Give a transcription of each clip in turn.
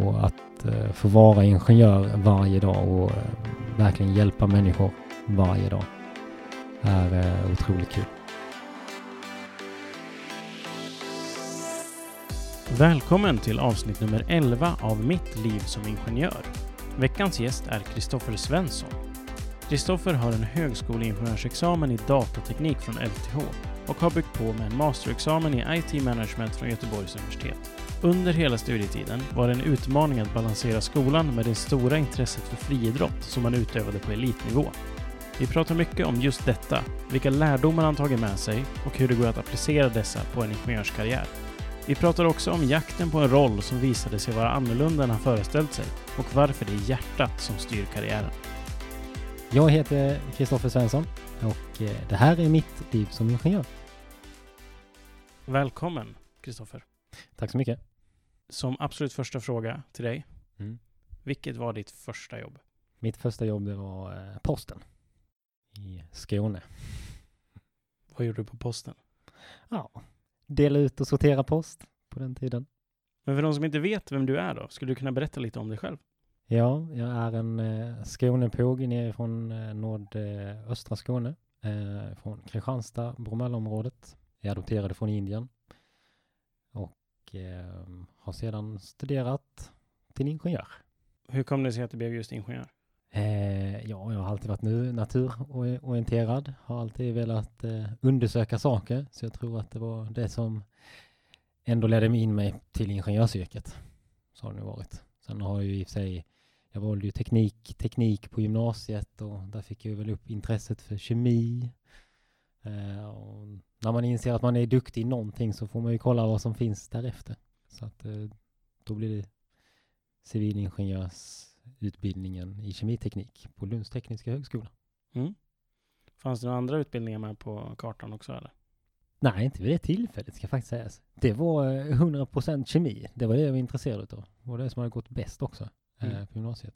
Och att eh, få vara ingenjör varje dag och eh, verkligen hjälpa människor varje dag är eh, otroligt kul. Välkommen till avsnitt nummer 11 av Mitt liv som ingenjör. Veckans gäst är Kristoffer Svensson. Kristoffer har en högskoleingenjörsexamen i datateknik från LTH och har byggt på med en masterexamen i IT management från Göteborgs universitet. Under hela studietiden var det en utmaning att balansera skolan med det stora intresset för friidrott som han utövade på elitnivå. Vi pratar mycket om just detta, vilka lärdomar han tagit med sig och hur det går att applicera dessa på en ingenjörskarriär. Vi pratar också om jakten på en roll som visade sig vara annorlunda än han föreställt sig och varför det är hjärtat som styr karriären. Jag heter Kristoffer Svensson och eh, det här är mitt liv som ingenjör. Välkommen, Kristoffer. Tack så mycket. Som absolut första fråga till dig. Mm. Vilket var ditt första jobb? Mitt första jobb det var eh, posten i Skåne. Vad gjorde du på posten? Ja, dela ut och sortera post på den tiden. Men för de som inte vet vem du är då, skulle du kunna berätta lite om dig själv? Ja, jag är en eh, Skånepåg nerifrån eh, nordöstra Skåne. Eh, från Kristianstad, Bromelområdet. Jag är adopterad från Indien. Och eh, har sedan studerat till ingenjör. Hur kom det sig att du blev just ingenjör? Eh, ja, jag har alltid varit nu naturorienterad. Har alltid velat eh, undersöka saker. Så jag tror att det var det som ändå ledde in mig till ingenjörsyrket. Så har det nu varit. Sen har jag ju i och för sig jag valde ju teknik, teknik på gymnasiet och där fick jag väl upp intresset för kemi. Eh, och när man inser att man är duktig i någonting så får man ju kolla vad som finns därefter. Så att eh, då blir det civilingenjörsutbildningen i kemiteknik på Lunds tekniska högskola. Mm. Fanns det några andra utbildningar med på kartan också eller? Nej, inte vid det tillfället ska faktiskt sägas. Det var 100% kemi. Det var det jag var intresserad av. Det var det som hade gått bäst också mm. Eh, på gymnasiet.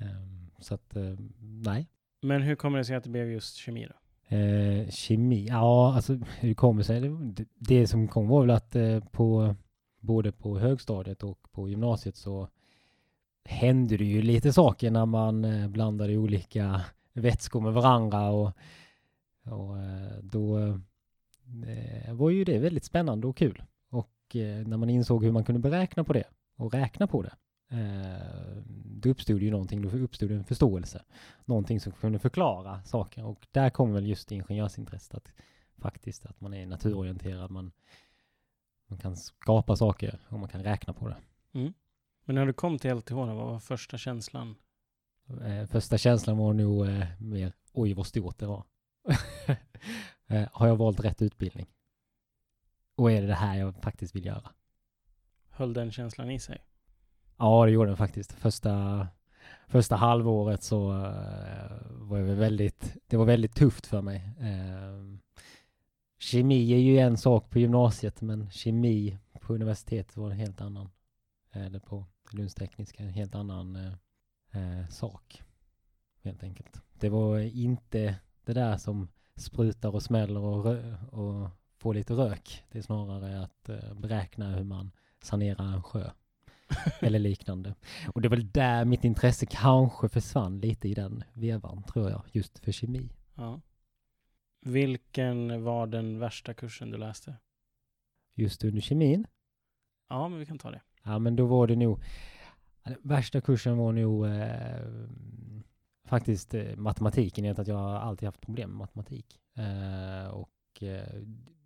Um, så att, nej. Men hur kommer det sig att det blev just kemi då? Eh, kemi, ja alltså hur kommer det sig? Det, det som kom var väl att eh, på både på högstadiet och på gymnasiet så hände det ju lite saker när man eh, blandade olika vätskor med varandra och, och eh, då eh, var ju det väldigt spännande och kul. Och när man insåg hur man kunde beräkna på det och räkna på det eh, då uppstod ju någonting, då uppstod en förståelse. Någonting som kunde förklara saker och där kommer väl just ingenjörsintresset att faktiskt att man är naturorienterad, man, man kan skapa saker och man kan räkna på det. Mm. Men när du kom till LTH, vad var första känslan? Eh, första känslan var nog eh, mer, oj vad stort det var. eh, har jag valt rätt utbildning? Och är det det här jag faktiskt vill göra? Höll den känslan i sig? Ja, det gjorde den faktiskt. Första, första halvåret så eh, var det väldigt, det var väldigt tufft för mig. Eh, kemi är ju en sak på gymnasiet, men kemi på universitetet var en helt annan. Eh, eller på Lunds tekniska, en helt annan sak. Helt enkelt. Det var inte det där som sprutar och smäller och, och får lite rök. Det är snarare att beräkna hur man sanerar en sjö. eller liknande. Och det var väl där mitt intresse kanske försvann lite i den vevan, tror jag, just för kemi. Ja. Vilken var den värsta kursen du läste? Just under kemin? Ja, men vi kan ta det. Ja, men då var det nog, värsta kursen var nog eh, faktiskt eh, matematiken, i att jag har alltid haft problem med matematik. Eh, och eh,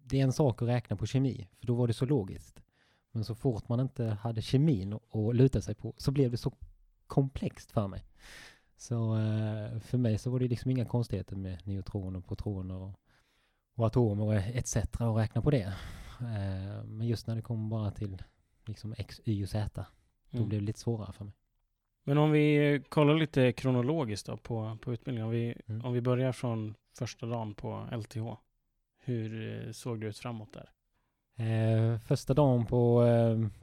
det är en sak att räkna på kemi, för då var det så logiskt. Men så fort man inte hade kemin att luta sig på så blev det så komplext för mig. Så eh, för mig så var det liksom inga konstigheter med neutroner, protoner och, och atomer och etc. och räkna på det. Eh, men just när det kom bara till liksom X, Y och Z, då mm. blev det lite svårare för mig. Men om vi kollar lite kronologiskt då på, på utbildningen. Om vi, mm. om vi börjar från första dagen på LTH. Hur eh, såg det ut framåt där? Eh, första dagen på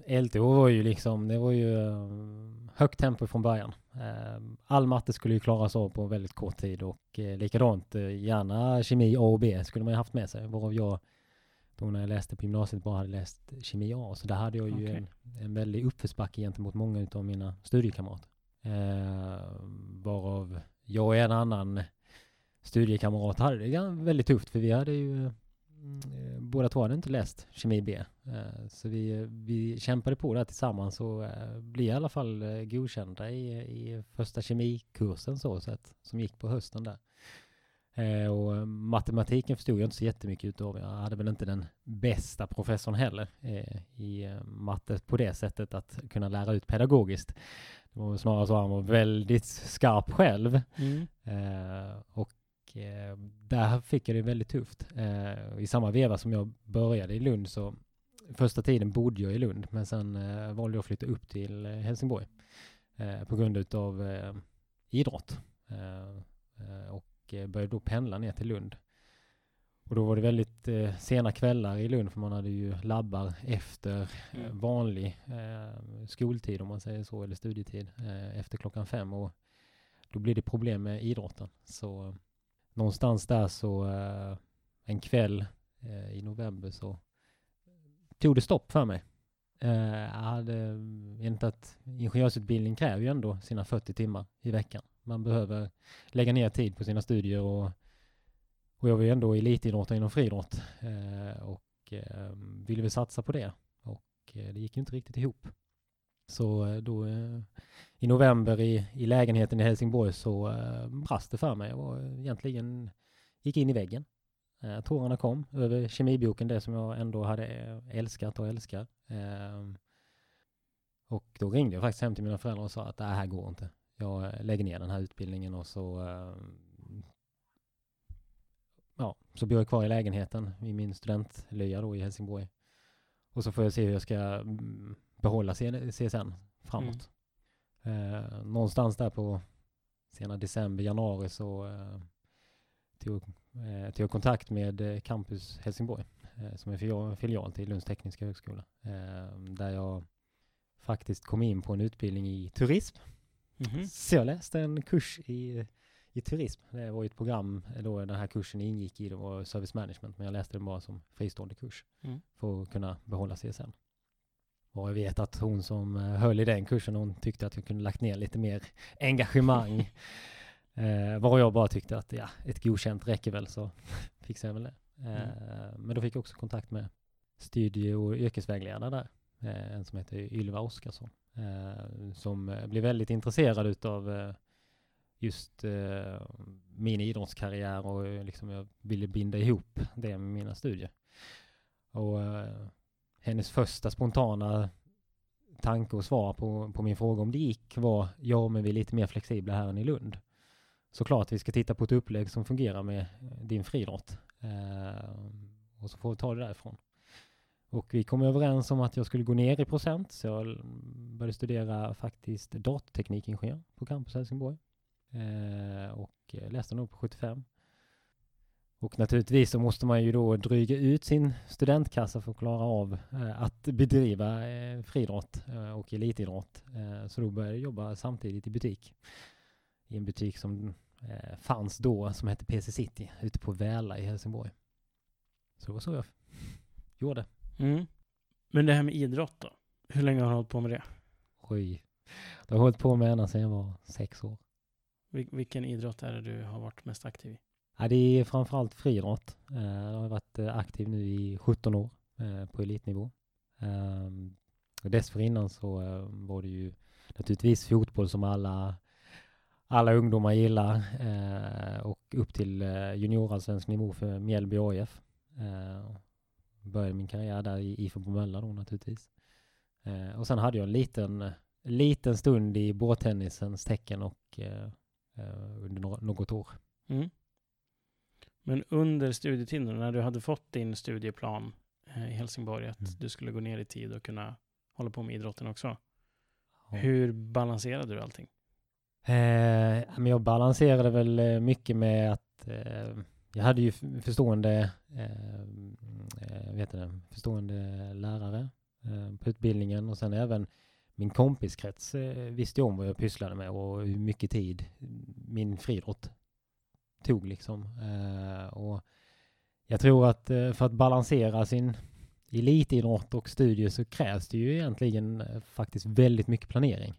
eh, LTH var ju liksom, det var ju eh, högt tempo från början. Eh, all matte skulle ju klaras av på väldigt kort tid och eh, likadant, eh, gärna kemi A och B skulle man ju haft med sig, varav jag då när jag läste på gymnasiet bara hade läst kemi A. Så där hade jag ju Okej. en, en väldig uppförsbacke gentemot många av mina studiekamrater. Eh, varav jag och en annan studiekamrat hade det väldigt tufft för vi hade ju båda två hade inte läst kemi B. Eh, så vi, vi kämpade på där tillsammans och eh, blev i alla fall eh, godkända i, i första kemikursen så sett, som gick på hösten där. Eh, och matematiken förstod jag inte så jättemycket utav. Jag hade väl inte den bästa professorn heller eh, i eh, matte på det sättet att kunna lära ut pedagogiskt. Det var snarare så att han var väldigt skarp själv. Mm. Eh, och eh, där fick jag det väldigt tufft. Eh, I samma veva som jag började i Lund så första tiden bodde jag i Lund men sen eh, valde jag att flytta upp till Helsingborg på grund eh, idrott. Och började då pendla ner till Lund. Och då var det väldigt eh, sena kvällar i Lund för man hade ju labbar efter eh, Mm. vanlig eh, skoltid om man säger så, eller studietid efter klockan fem. Och då blir det problem med idrotten. Så någonstans där så eh, en kväll eh, i november så tog det stopp för mig. Eh, jag hade, mm, inte att ingenjörsutbildning kräver ju ändå sina 40 timmar i veckan. Man behöver lägga ner tid på sina studier och, och jag var ju ändå elitidrottare inom friidrott eh, och eh, ville väl satsa på det. Och eh, det gick ju inte riktigt ihop. Så eh, då eh, i november i, i lägenheten i Helsingborg så eh, brast det för mig. Jag var egentligen, gick in i väggen. Tårarna kom över kemiboken, det som jag ändå hade älskat och älskar. Ehm, och då ringde jag faktiskt hem till mina föräldrar och sa att det här går inte. Jag lägger ner den här utbildningen och så ja, så bor jag kvar i lägenheten i min studentlya då i Helsingborg. Och så får jag se hur jag ska mm, behålla CSN framåt. Eh, någonstans där på sena december, januari så eh, tog, eh, tog jag kontakt med eh, Campus Helsingborg eh, som är filial, till Lunds tekniska högskola. Eh, där jag faktiskt kom in på en utbildning i turism. Mhm. Så jag läste en kurs i, i turism. Det var ju ett program då den här kursen ingick i. Det var service management. Men jag läste den bara som fristående kurs. Mm. För att kunna behålla CSN. Och jag vet att hon som eh, höll i den kursen, hon tyckte att jag kunde lagt ner lite mer engagemang. eh, var jag bara tyckte att ja, ett godkänt räcker väl så fixar jag väl det. Eh, Men då fick jag också kontakt med studie och yrkesvägledare där. Eh, en som heter Ylva Oskarsson. Eh, som eh, blev väldigt intresserad utav eh, just min idrottskarriär och liksom jag ville binda ihop det med mina studier. Och hennes första spontana tanke och svar på, på min fråga om det gick var ja, men vi är lite mer flexibla här än i Lund. Såklart vi ska titta på ett upplägg som fungerar med eh, din friidrott. Eh, och så får vi ta det därifrån. Och vi kom överens om att jag skulle gå ner i procent, så jag började studera faktiskt datorteknikingenjör på Campus Helsingborg. Eh, och eh, läste nog på 75. Och naturligtvis så måste man ju då dryga ut sin studentkassa för att klara av eh, att bedriva eh, friidrott eh, och elitidrott. Så då började jag jobba samtidigt i butik. I en butik som fanns då som hette PC City ute på Väla i Helsingborg. Så det var så jag gjorde. Mm. Men det här med idrott då? Hur länge har du hållit på med det? Oj. Det har jag hållit på med ända sedan jag var sex år. Vil- vilken idrott är det du har varit mest aktiv i? Ja, det är framförallt friidrott. Eh, jag har varit eh, aktiv nu i 17 år eh, på elitnivå. Ehm, och dessförinnan så var det ju naturligtvis fotboll som alla, alla ungdomar gillar och upp till juniorallsvensk nivå för Mjällby AIF. Började min karriär där i IFK Bromölla då naturligtvis. Och sen hade jag en liten, liten stund i båttennisens tecken och under något år. Mm. Men under studietiden, när du hade fått din studieplan eh, i Helsingborg, att Mm. du skulle gå ner i tid och kunna hålla på med idrotten också. Ja. Hur balanserade du allting? Eh, men jag balanserade väl eh, mycket med att eh, jag hade ju förstående, eh, eh, vet det, förstående lärare eh, på utbildningen och sen även min kompiskrets visste om vad jag pysslade med och hur mycket tid min friidrott tog liksom. Eh, och jag tror att eh, för att balansera sin elitidrott och studier så krävs det ju egentligen eh, faktiskt väldigt mycket planering.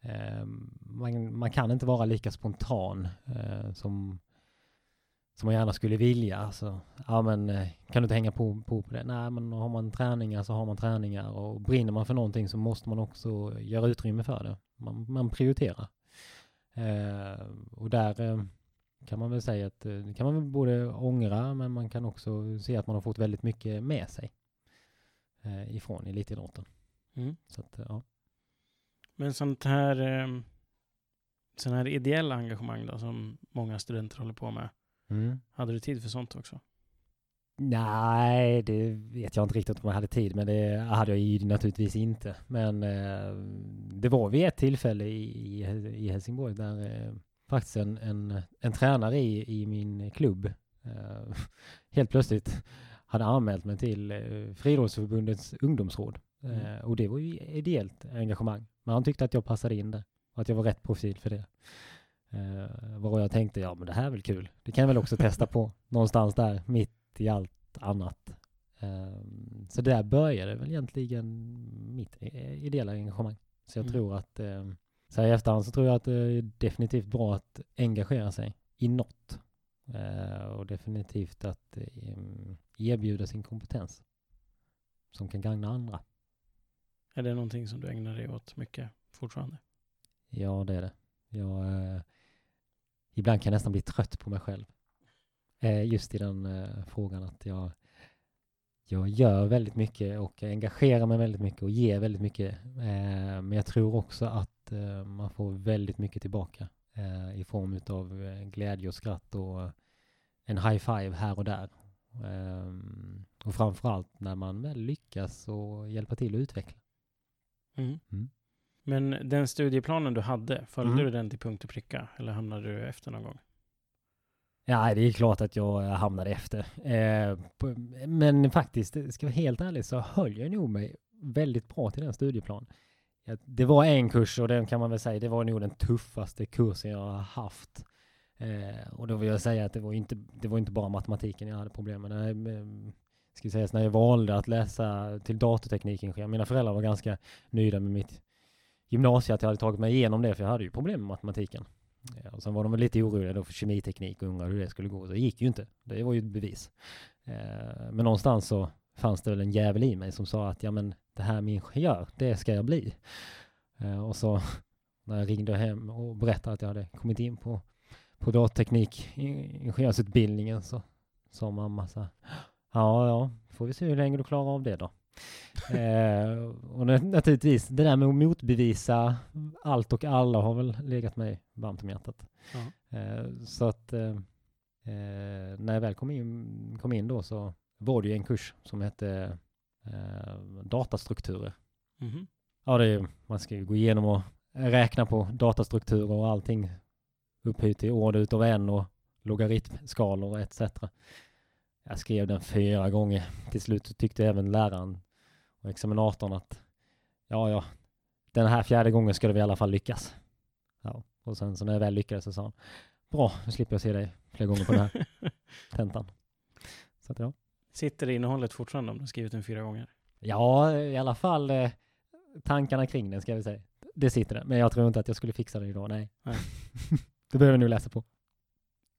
Eh, man, man kan inte vara lika spontan eh, som, som man gärna skulle vilja. Alltså, ja, men, eh, kan du inte hänga på, på, på det? Nej, men har man träningar så har man träningar och brinner man för någonting så måste man också göra utrymme för det. Man, man prioriterar. Eh, och där eh, kan man väl säga att eh, det kan man väl både ångra men man kan också se att man har fått väldigt mycket med sig eh, ifrån elitidrotten. Mm. Så att, ja. Men sånt här, eh, sån här ideella engagemang då, som många studenter håller på med. Mm. Hade du tid för sånt också? Nej, det vet jag inte riktigt om jag hade tid, men det hade jag ju naturligtvis inte. Men eh, det var vid ett tillfälle i, i, i Helsingborg där eh, faktiskt en, en, en tränare i, i min klubb eh, helt plötsligt hade anmält mig till eh, Friidrottsförbundets ungdomsråd. Mm. Eh, och det var ju ideellt engagemang. Men han tyckte att jag passade in där och att jag var rätt profil för det. Eh, jag tänkte, ja men det här är väl kul. Det kan jag väl också testa på någonstans där mitt i allt annat. Eh, så där började väl egentligen mitt eh, ideella engagemang. Så jag Mm. tror att, eh, så här i efterhand så tror jag att det är definitivt bra att engagera sig i något. Eh, och definitivt att eh, erbjuda sin kompetens som kan gagna andra. Är det någonting som du ägnar dig åt mycket fortfarande? Ja, det är det. Jag, eh, ibland kan jag nästan bli trött på mig själv. Eh, just i den eh, frågan att jag, jag gör väldigt mycket och engagerar mig väldigt mycket och ger väldigt mycket. Eh, men jag tror också att eh, man får väldigt mycket tillbaka eh, i form av eh, glädje och skratt och en high five här och där. Ehm, och framförallt när man väl lyckas och hjälpa till att utveckla. Mm. Mm. Men den studieplanen du hade, följde Mm. du den till punkt och pricka? Eller hamnade du efter någon gång? Ja, det är klart att jag hamnade efter. Men faktiskt, ska jag vara helt ärlig, så höll jag nog mig väldigt bra till den studieplanen. Ja, det var en kurs och den kan man väl säga, det var nog den tuffaste kursen jag har haft. Eh, och då vill jag säga att det var inte, det var inte bara matematiken jag hade problem med. Nej, ska säga, när jag valde att läsa till datorteknikingenjör, mina föräldrar var ganska nöjda med mitt gymnasium, att jag hade tagit mig igenom det, för jag hade ju problem med matematiken. Ja, och sen var de väl lite oroliga då för kemiteknik och undrade hur det skulle gå. Så det gick ju inte. Det var ju ett bevis. Eh, men någonstans så fanns det väl en jävel i mig som sa att ja men det här med ingenjör, det ska jag bli. Eh, och så när jag ringde hem och berättade att jag hade kommit in på, på ingenjörsutbildningen så sa mamma så här, ja ja, får vi se hur länge du klarar av det då. eh, och nat- naturligtvis, det där med att motbevisa allt och alla har väl legat mig varmt om hjärtat. Ja. Eh, så att eh, eh, när jag väl kom in, kom in då så var det ju en kurs som hette eh, datastrukturer. Mhm. Ja, det är, man ska ju gå igenom och räkna på datastrukturer och allting upphöjt till ord utav en och logaritmskalor etc. Jag skrev den fyra gånger. Till slut tyckte även läraren och examinatorn att ja, ja, den här fjärde gången ska du i alla fall lyckas. Ja, och sen så när jag väl lyckades så sa han bra, nu slipper jag se dig fler gånger på den här tentan. Så att ja. Sitter det innehållet fortfarande om du skrivit den fyra gånger? Ja, i alla fall eh, tankarna kring den ska vi säga. Det sitter där, men jag tror inte att jag skulle fixa det idag, nej. Nej. det behöver jag nog läsa på.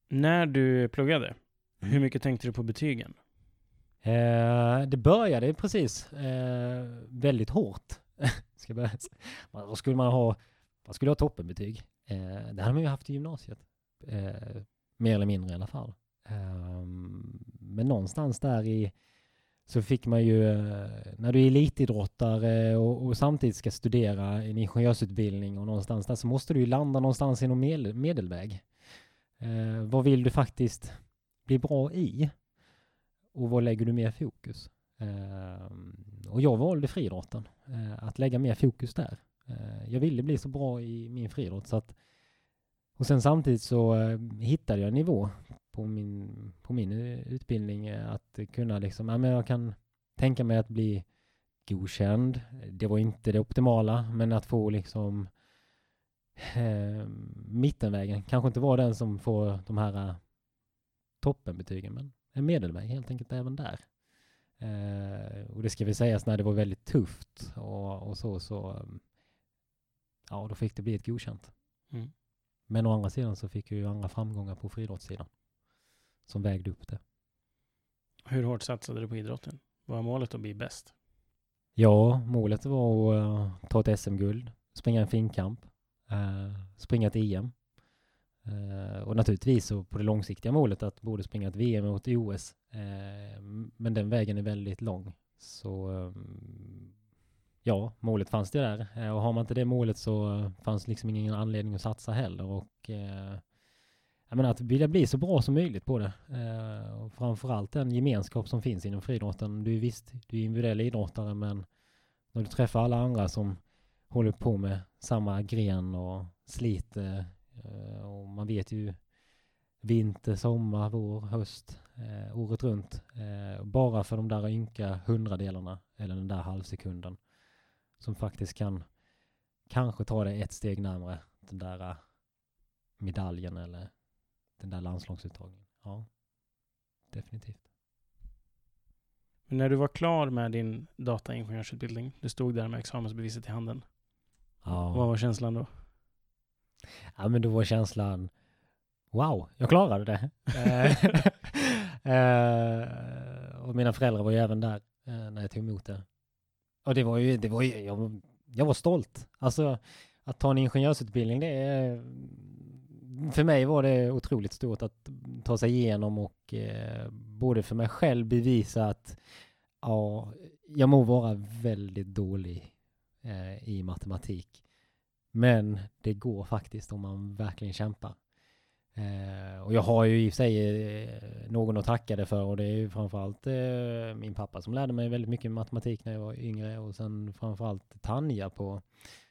När du pluggade, hur mycket tänkte du på betygen? Eh, det började precis eh, väldigt hårt. ska börja. Vad skulle man ha? Man skulle ha toppenbetyg. Eh, det hade man ju haft i gymnasiet. Eh, mer eller mindre i alla fall. Men någonstans där i så fick man ju, eh, när du är elitidrottare och, och samtidigt ska studera en ingenjörsutbildning och någonstans där så måste du ju landa någonstans i någon medel, medelväg. Eh, vad vill du faktiskt bli bra i? Och vad lägger du mer fokus? Eh, och jag valde friidrotten, eh, att lägga mer fokus där. Eh, jag ville bli så bra i min friidrott så att och sen samtidigt så eh, hittade jag en nivå på min, på min eh, utbildning eh, att kunna liksom, ja men jag kan tänka mig att bli godkänd. Det var inte det optimala, men att få liksom eh, mittenvägen. Kanske inte vara den som får de här eh, toppenbetygen, men en medelväg helt enkelt även där. Eh, och det ska vi sägas när det var väldigt tufft och, och så, så ja, då fick det bli ett godkänt. Mm. Men å andra sidan så fick jag ju andra framgångar på friidrottssidan som vägde upp det. Hur hårt satsade du på idrotten? Vad var målet att bli bäst? Ja, målet var att uh, ta ett SM-guld, springa en finkamp, uh, springa ett EM. Uh, och naturligtvis så på det långsiktiga målet att både springa ett VM och ett OS. men den vägen är väldigt lång. Så ja, målet fanns det där. och har man inte det målet så fanns liksom ingen anledning att satsa heller. Och jag menar att vilja bli så bra som möjligt på det. Eh, och framförallt den gemenskap som finns inom friidrotten. Du är visst, du är individuell idrottare men när du träffar alla andra som håller på med samma gren och sliter eh, och man vet ju vinter, sommar, vår, höst, eh, året runt. Eh, bara för de där ynka hundradelarna eller den där halvsekunden som faktiskt kan kanske ta dig ett steg närmare den där eh, medaljen eller den där landslagsuttagningen. Ja, definitivt. Men när du var klar med din dataingenjörsutbildning, du stod där med examensbeviset i handen. Ja. Vad var känslan då? Ja, men då var känslan Wow, jag klarade det. uh, och mina föräldrar var ju även där uh, när jag tog emot det. Och det var ju, det var ju, jag, jag var stolt. Alltså att ta en ingenjörsutbildning, det är för mig var det otroligt stort att ta sig igenom och eh, både för mig själv bevisa att ja, jag må vara väldigt dålig eh, i matematik. Men det går faktiskt om man verkligen kämpar. Eh, och jag har ju i och för sig eh, någon att tacka det för och det är ju framförallt eh, min pappa som lärde mig väldigt mycket matematik när jag var yngre och sen framförallt Tanja på,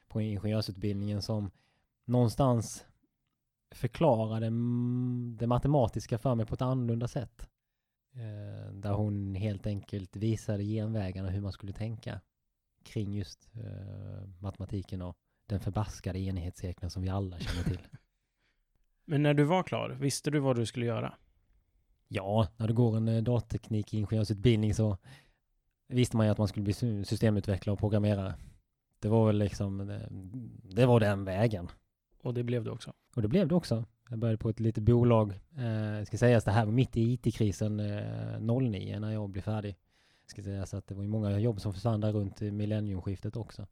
på ingenjörsutbildningen som någonstans förklara det, matematiska för mig på ett annorlunda sätt. Eh, där hon helt enkelt visade genvägarna hur man skulle tänka kring just eh, matematiken och den förbaskade enhetscirkeln som vi alla känner till. Men när du var klar, visste du vad du skulle göra? Ja, när du går en eh, datateknik ingenjörsutbildning så visste man ju att man skulle bli systemutvecklare och programmerare. Det var väl liksom, det var den vägen. Och det blev det också? Och det blev det också. Jag började på ett litet bolag. Eh, ska sägas det här var mitt i IT-krisen eh, 09 när jag blev färdig. Ska säga så att det var många jobb som försvann där runt millenniumskiftet också.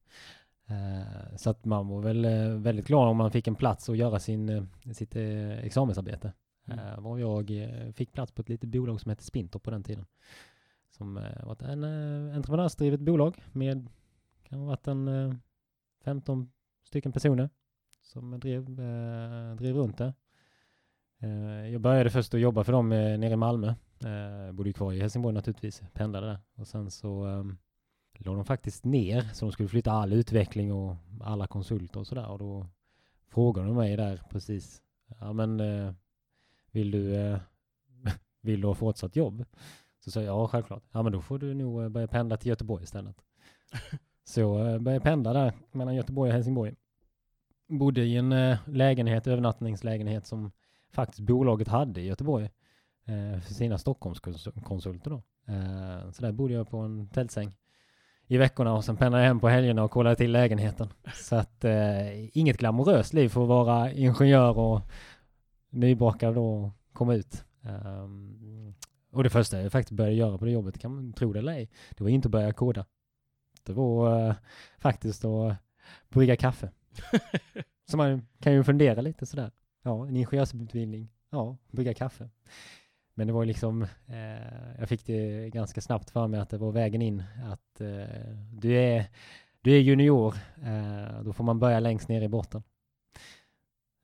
Eh, så att man var väl eh, väldigt glad om man fick en plats att göra sin, eh, sitt eh, examensarbete. Mm. Eh, var jag fick plats på ett litet bolag som hette Spinter på den tiden. Som var ett en, entreprenörsdrivet bolag med kan ha varit en 15 stycken personer som drev, eh, drev runt det. Eh, jag började först att jobba för dem eh, nere i Malmö. Eh, bodde kvar i Helsingborg naturligtvis, pendlade där. Och sen så eh, låg de faktiskt ner, så de skulle flytta all utveckling och alla konsulter och sådär. Och då frågade de mig där precis, ja men eh, vill du, eh, vill du ha fortsatt jobb? Så sa jag, ja självklart. Ja men då får du nog eh, börja pendla till Göteborg istället. så jag började pendla där mellan Göteborg och Helsingborg bodde i en eh, lägenhet, övernattningslägenhet som faktiskt bolaget hade i Göteborg eh, för sina Stockholmskonsulter då. Eh, så där bodde jag på en tältsäng i veckorna och sen pendlade jag hem på helgerna och kollade till lägenheten. Så att eh, inget glamoröst liv för att vara ingenjör och nybakad då komma ut. Um, och det första jag faktiskt började göra på det jobbet, kan man tro det eller ej, det var inte att börja koda. Det var faktiskt att brygga kaffe. Så man kan ju fundera lite sådär. Ja, en ingenjörsutbildning. Ja, bygga kaffe. Men det var liksom, eh, jag fick det ganska snabbt för mig att det var vägen in. Att eh, du, är, du är junior, eh, då får man börja längst ner i botten.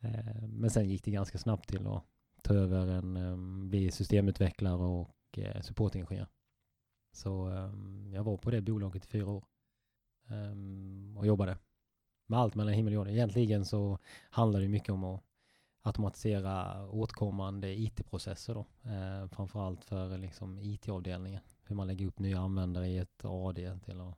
Eh, men sen gick det ganska snabbt till att ta över en, eh, bli systemutvecklare och eh, supportingenjör. Så eh, jag var på det bolaget i fyra år eh, och jobbade med allt mellan himmel och jord. Egentligen så handlar det mycket om att automatisera åtkommande IT-processer då. Eh, framförallt för liksom IT-avdelningen. Hur man lägger upp nya användare i ett AD till att,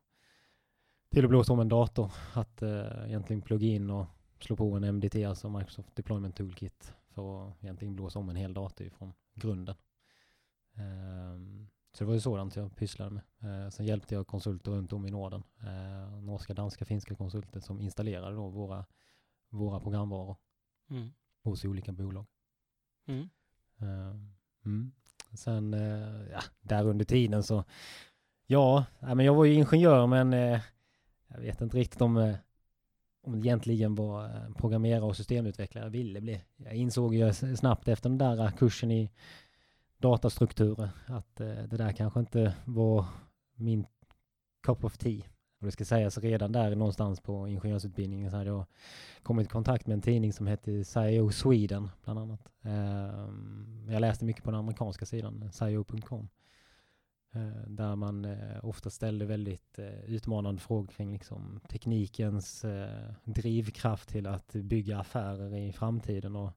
till att blåsa om en dator. Att eh, egentligen plugga in och slå på en MDT, alltså Microsoft Deployment Toolkit, för att egentligen blåsa om en hel dator från grunden. Ehm, så det var ju sådant jag pysslade med. Eh, sen hjälpte jag konsulter runt om i Norden. Eh, norska, danska, finska konsulter som installerade då våra, våra programvaror Mm. hos olika bolag. Mm. Ehm, mm. Sen, eh, ja, där under tiden så, ja, men jag var ju ingenjör men eh, jag vet inte riktigt om, eh, om det egentligen var eh, programmerare och systemutvecklare jag ville bli. Jag insåg ju snabbt efter den där eh, kursen i datastrukturer att eh, det där kanske inte var min cup of tea. Och det ska sägas redan där någonstans på ingenjörsutbildningen så hade jag kommit i kontakt med en tidning som hette SiO Sweden bland annat. Eh, jag läste mycket på den amerikanska sidan, sio.com, Eh, där man eh, ofta ställde väldigt eh, utmanande frågor kring liksom, teknikens eh, drivkraft till att bygga affärer i framtiden. Och,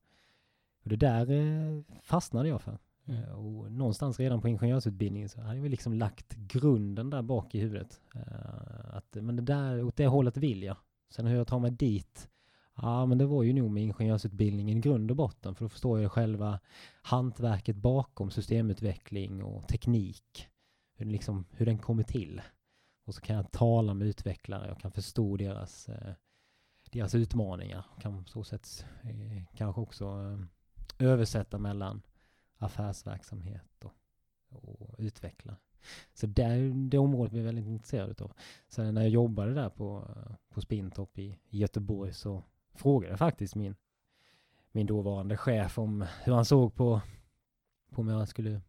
och det där eh, fastnade jag för. Mm. Eh, och någonstans redan på ingenjörsutbildningen så hade vi liksom lagt grunden där bak i huvudet. Eh, att, men det där, åt det hållet vill jag. Sen hur jag tar mig dit, ja men det var ju nog med ingenjörsutbildningen i grund och botten. För då förstår jag själva hantverket bakom systemutveckling och teknik. Hur, den liksom, hur den kommer till. Och så kan jag tala med utvecklare, jag kan förstå deras, eh, deras utmaningar. Kan på så sätt kanske också översätta mellan affärsverksamhet och, och utveckla. Så där, det området blev jag väldigt intresserad av. Sen när jag jobbade där på, på Spintorp i, i Göteborg så frågade jag faktiskt min, min dåvarande chef om hur han såg på, på om jag skulle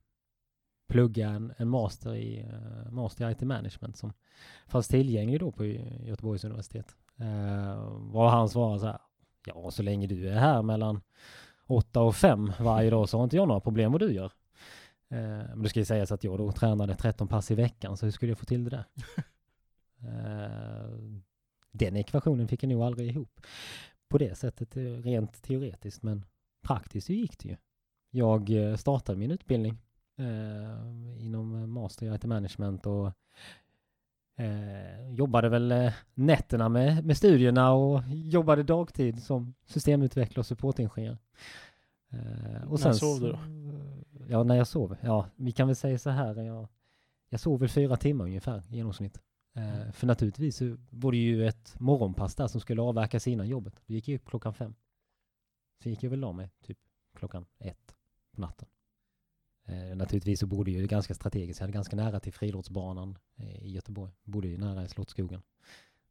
plugga en, en master i uh, master i IT management som fanns tillgänglig då på Göteborgs universitet. Eh, uh, var han svarade så här, ja så länge du är här mellan åtta och fem varje dag så har inte jag några problem vad du gör. Eh, men det ska ju sägas att jag då tränade 13 pass i veckan, så hur skulle jag få till det där? eh, den ekvationen fick jag nog aldrig ihop på det sättet, eh, rent teoretiskt, men praktiskt så gick det ju. Jag eh, startade min utbildning eh, inom master i IT management och Eh, jobbade väl eh, nätterna med, med studierna och jobbade dagtid som systemutvecklare och supportingenjör. Eh, och När sov du då? Ja, när jag sov. Ja, vi kan väl säga så här. Jag, jag sov väl fyra timmar ungefär i genomsnitt. Eh, för naturligtvis så var det ju ett morgonpass där som skulle avverkas innan jobbet. Vi gick ju upp klockan fem. Så gick jag väl av mig typ klockan ett på natten. Eh, naturligtvis så bodde jag ju ganska strategiskt. Jag hade ganska nära till friidrottsbanan eh, i Göteborg. Bodde ju nära i Slottsskogen.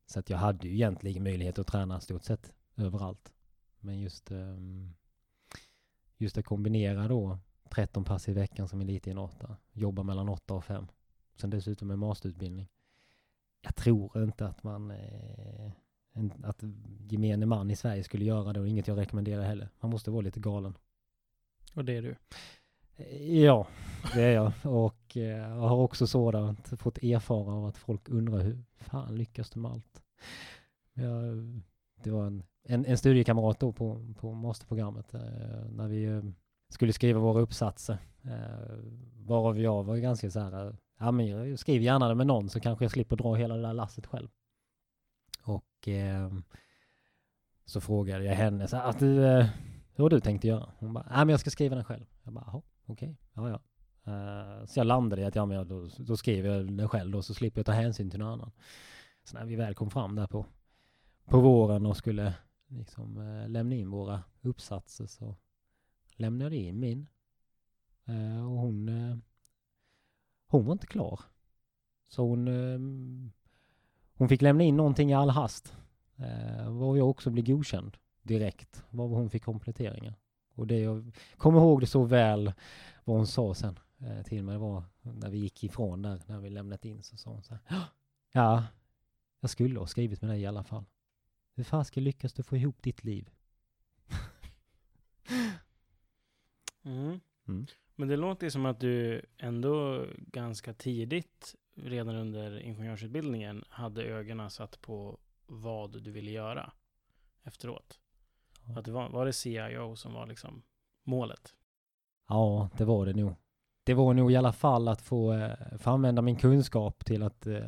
Så att jag hade ju egentligen möjlighet att träna stort sett överallt. Men just, eh, just att kombinera då 13 pass i veckan som elitidrottare. Jobba mellan 8 och 5. Sen dessutom en masterutbildning. Jag tror inte att man eh, en, att gemene man i Sverige skulle göra det och inget jag rekommenderar heller. Man måste vara lite galen. Och det är du. Eh, ja, det är jag. Och eh, jag har också sådant fått erfara av att folk undrar hur fan lyckas du med allt? Jag, det var en, en, en studiekamrat då på, på masterprogrammet eh, när vi eh, skulle skriva våra uppsatser. Eh, varav jag var ganska så här, ja men jag skriver gärna det med någon så kanske jag slipper dra hela det där lasset själv. Och eh, så frågade jag henne så här, att du, eh, hur har du tänkt att göra? Hon bara, nej men jag ska skriva den själv. Jag bara, okej, ja ja. Uh, så jag landade i att ja, men jag, då, då skriver jag den själv då så slipper jag ta hänsyn till någon annan. Så när vi väl kom fram där på, på våren och skulle liksom uh, lämna in våra uppsatser så lämnade jag in min. Uh, och hon, hon var inte klar. Så hon, hon fick lämna in någonting i all hast. Eh, var jag också blev godkänd direkt. Var hon fick kompletteringar. Och det jag kommer ihåg det så väl vad hon sa sen eh, till mig var när vi gick ifrån där, när vi lämnat in så sa hon så här. Ja, jag skulle ha skrivit med dig i alla fall. Hur fasiken lyckas du få ihop ditt liv? Mm. Mm. Men det låter ju som att du ändå ganska tidigt, redan under ingenjörsutbildningen, hade ögonen satt på vad du ville göra efteråt. Att det var, var det CIO som var liksom målet? Ja, det var det nog. Det var nog i alla fall att få, eh, få använda min kunskap till att, eh,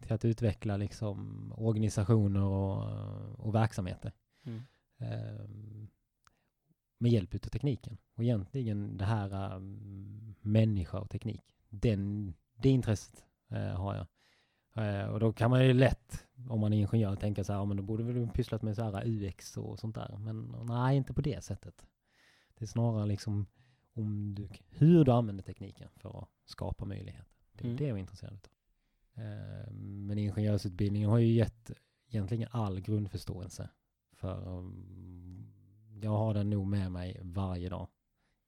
till att utveckla liksom organisationer och, och verksamheter. Mm. eh, med hjälp av tekniken. Och egentligen det här um, människa och teknik. Den, det intresset eh, har jag. Eh, och då kan man ju lätt, om man är ingenjör, tänka så här, ja, men då borde vi pysslat med så här UX och sånt där. Men nej, inte på det sättet. Det är snarare liksom om du, hur du använder tekniken för att skapa möjligheter. Det är Mm. det jag är intresserad av. Eh, men ingenjörsutbildningen har ju gett egentligen all grundförståelse för um, jag har den nog med mig varje dag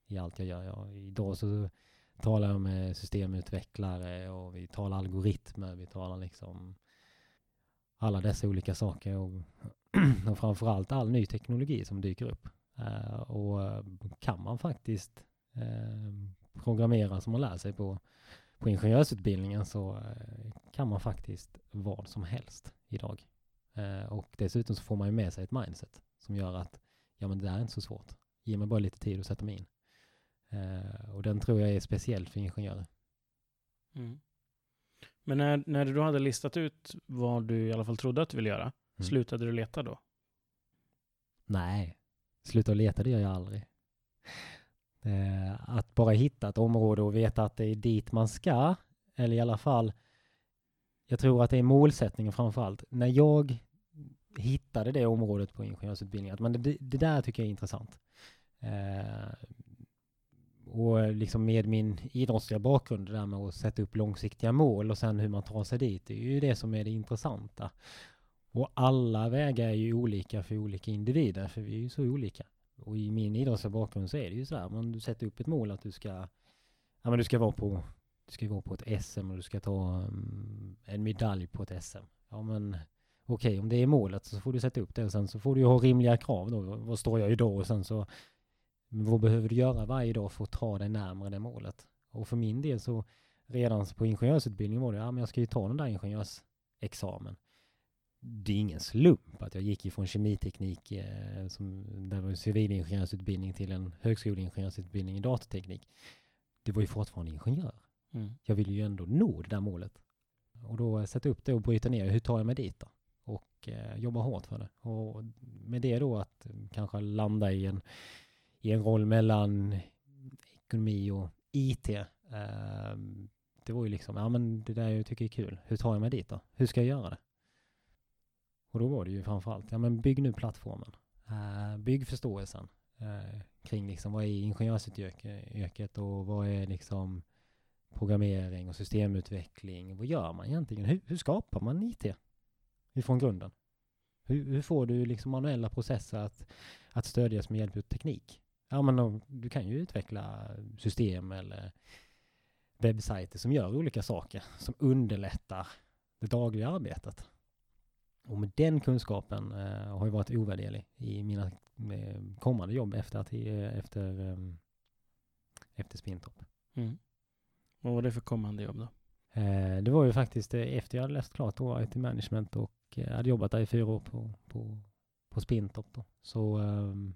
i allt jag gör. Jag, idag så talar med systemutvecklare och vi talar algoritmer, vi talar liksom alla dessa olika saker och, och framförallt all ny teknologi som dyker upp. Eh, och eh, kan man faktiskt eh, programmera som man lär sig på, på ingenjörsutbildningen så eh, kan man faktiskt vad som helst idag. Eh, och dessutom så får man ju med sig ett mindset som gör att ja men det där är inte så svårt. Ge mig bara lite tid att sätta mig in. Eh, och den tror jag är speciell för ingenjörer. Mm. Men när, när du då hade listat ut vad du i alla fall trodde att du ville göra, Mm. slutade du leta då? Nej, sluta leta det gör jag aldrig. Eh, att bara hitta ett område och veta att det är dit man ska, eller i alla fall, jag tror att det är målsättningen framför allt. När jag hittade det området på ingenjörsutbildningen, att men det, det där tycker jag är intressant. Eh, och eh, liksom med min idrottsliga bakgrund, det där med att sätta upp långsiktiga mål och sen hur man tar sig dit, det är ju det som är det intressanta. Och alla vägar är ju olika för olika individer, för vi är ju så olika. Och i min idrottsliga bakgrund så är det ju så här, men du sätter upp ett mål att du ska, ja men du ska vara på, du ska vara på ett SM och du ska ta um, en medalj på ett SM. Ja men okej, om det är målet så får du sätta upp det och sen så får du ju ha rimliga krav då. Vad står jag idag och sen så, vad behöver du göra varje dag för att ta dig närmare det målet? Och för min del så, redan på ingenjörsutbildningen var det, ja men jag ska ju ta den där ingenjörsexamen det är ingen slump att jag gick ifrån kemiteknik, eh, som, där var civilingenjörsutbildning, till en högskoleingenjörsutbildning i datateknik. Det var ju fortfarande ingenjör. Mm. Jag ville ju ändå nå det där målet. Och då sätta upp det och bryta ner, hur tar jag mig dit då? Och eh, jobba hårt för det. Och med det då att eh, kanske landa i en, i en roll mellan ekonomi och IT. Eh, det var ju liksom, ja men det där jag tycker är kul. Hur tar jag mig dit då? Hur ska jag göra det? Och då var det ju framförallt, ja men bygg nu plattformen. Ehm, bygg förståelsen eh, kring liksom vad är ingenjörsyrket och vad är liksom programmering och systemutveckling. Vad gör man egentligen? Hur, hur skapar man IT ifrån grunden? Hur, hur, får du liksom manuella processer att, att stödjas med hjälp av teknik? Ja men du kan ju utveckla system eller webbsajter som gör olika saker som underlättar det dagliga arbetet. Och med den kunskapen eh, har ju varit ovärderlig i mina eh, kommande jobb efter, att, eh, efter, um, efter Spintopp. Mm. Vad var det för kommande jobb då? Eh, det var ju faktiskt eh, efter jag hade läst klart då IT management och eh, hade jobbat där i fyra år på, på, på Spintopp då. Så ehm,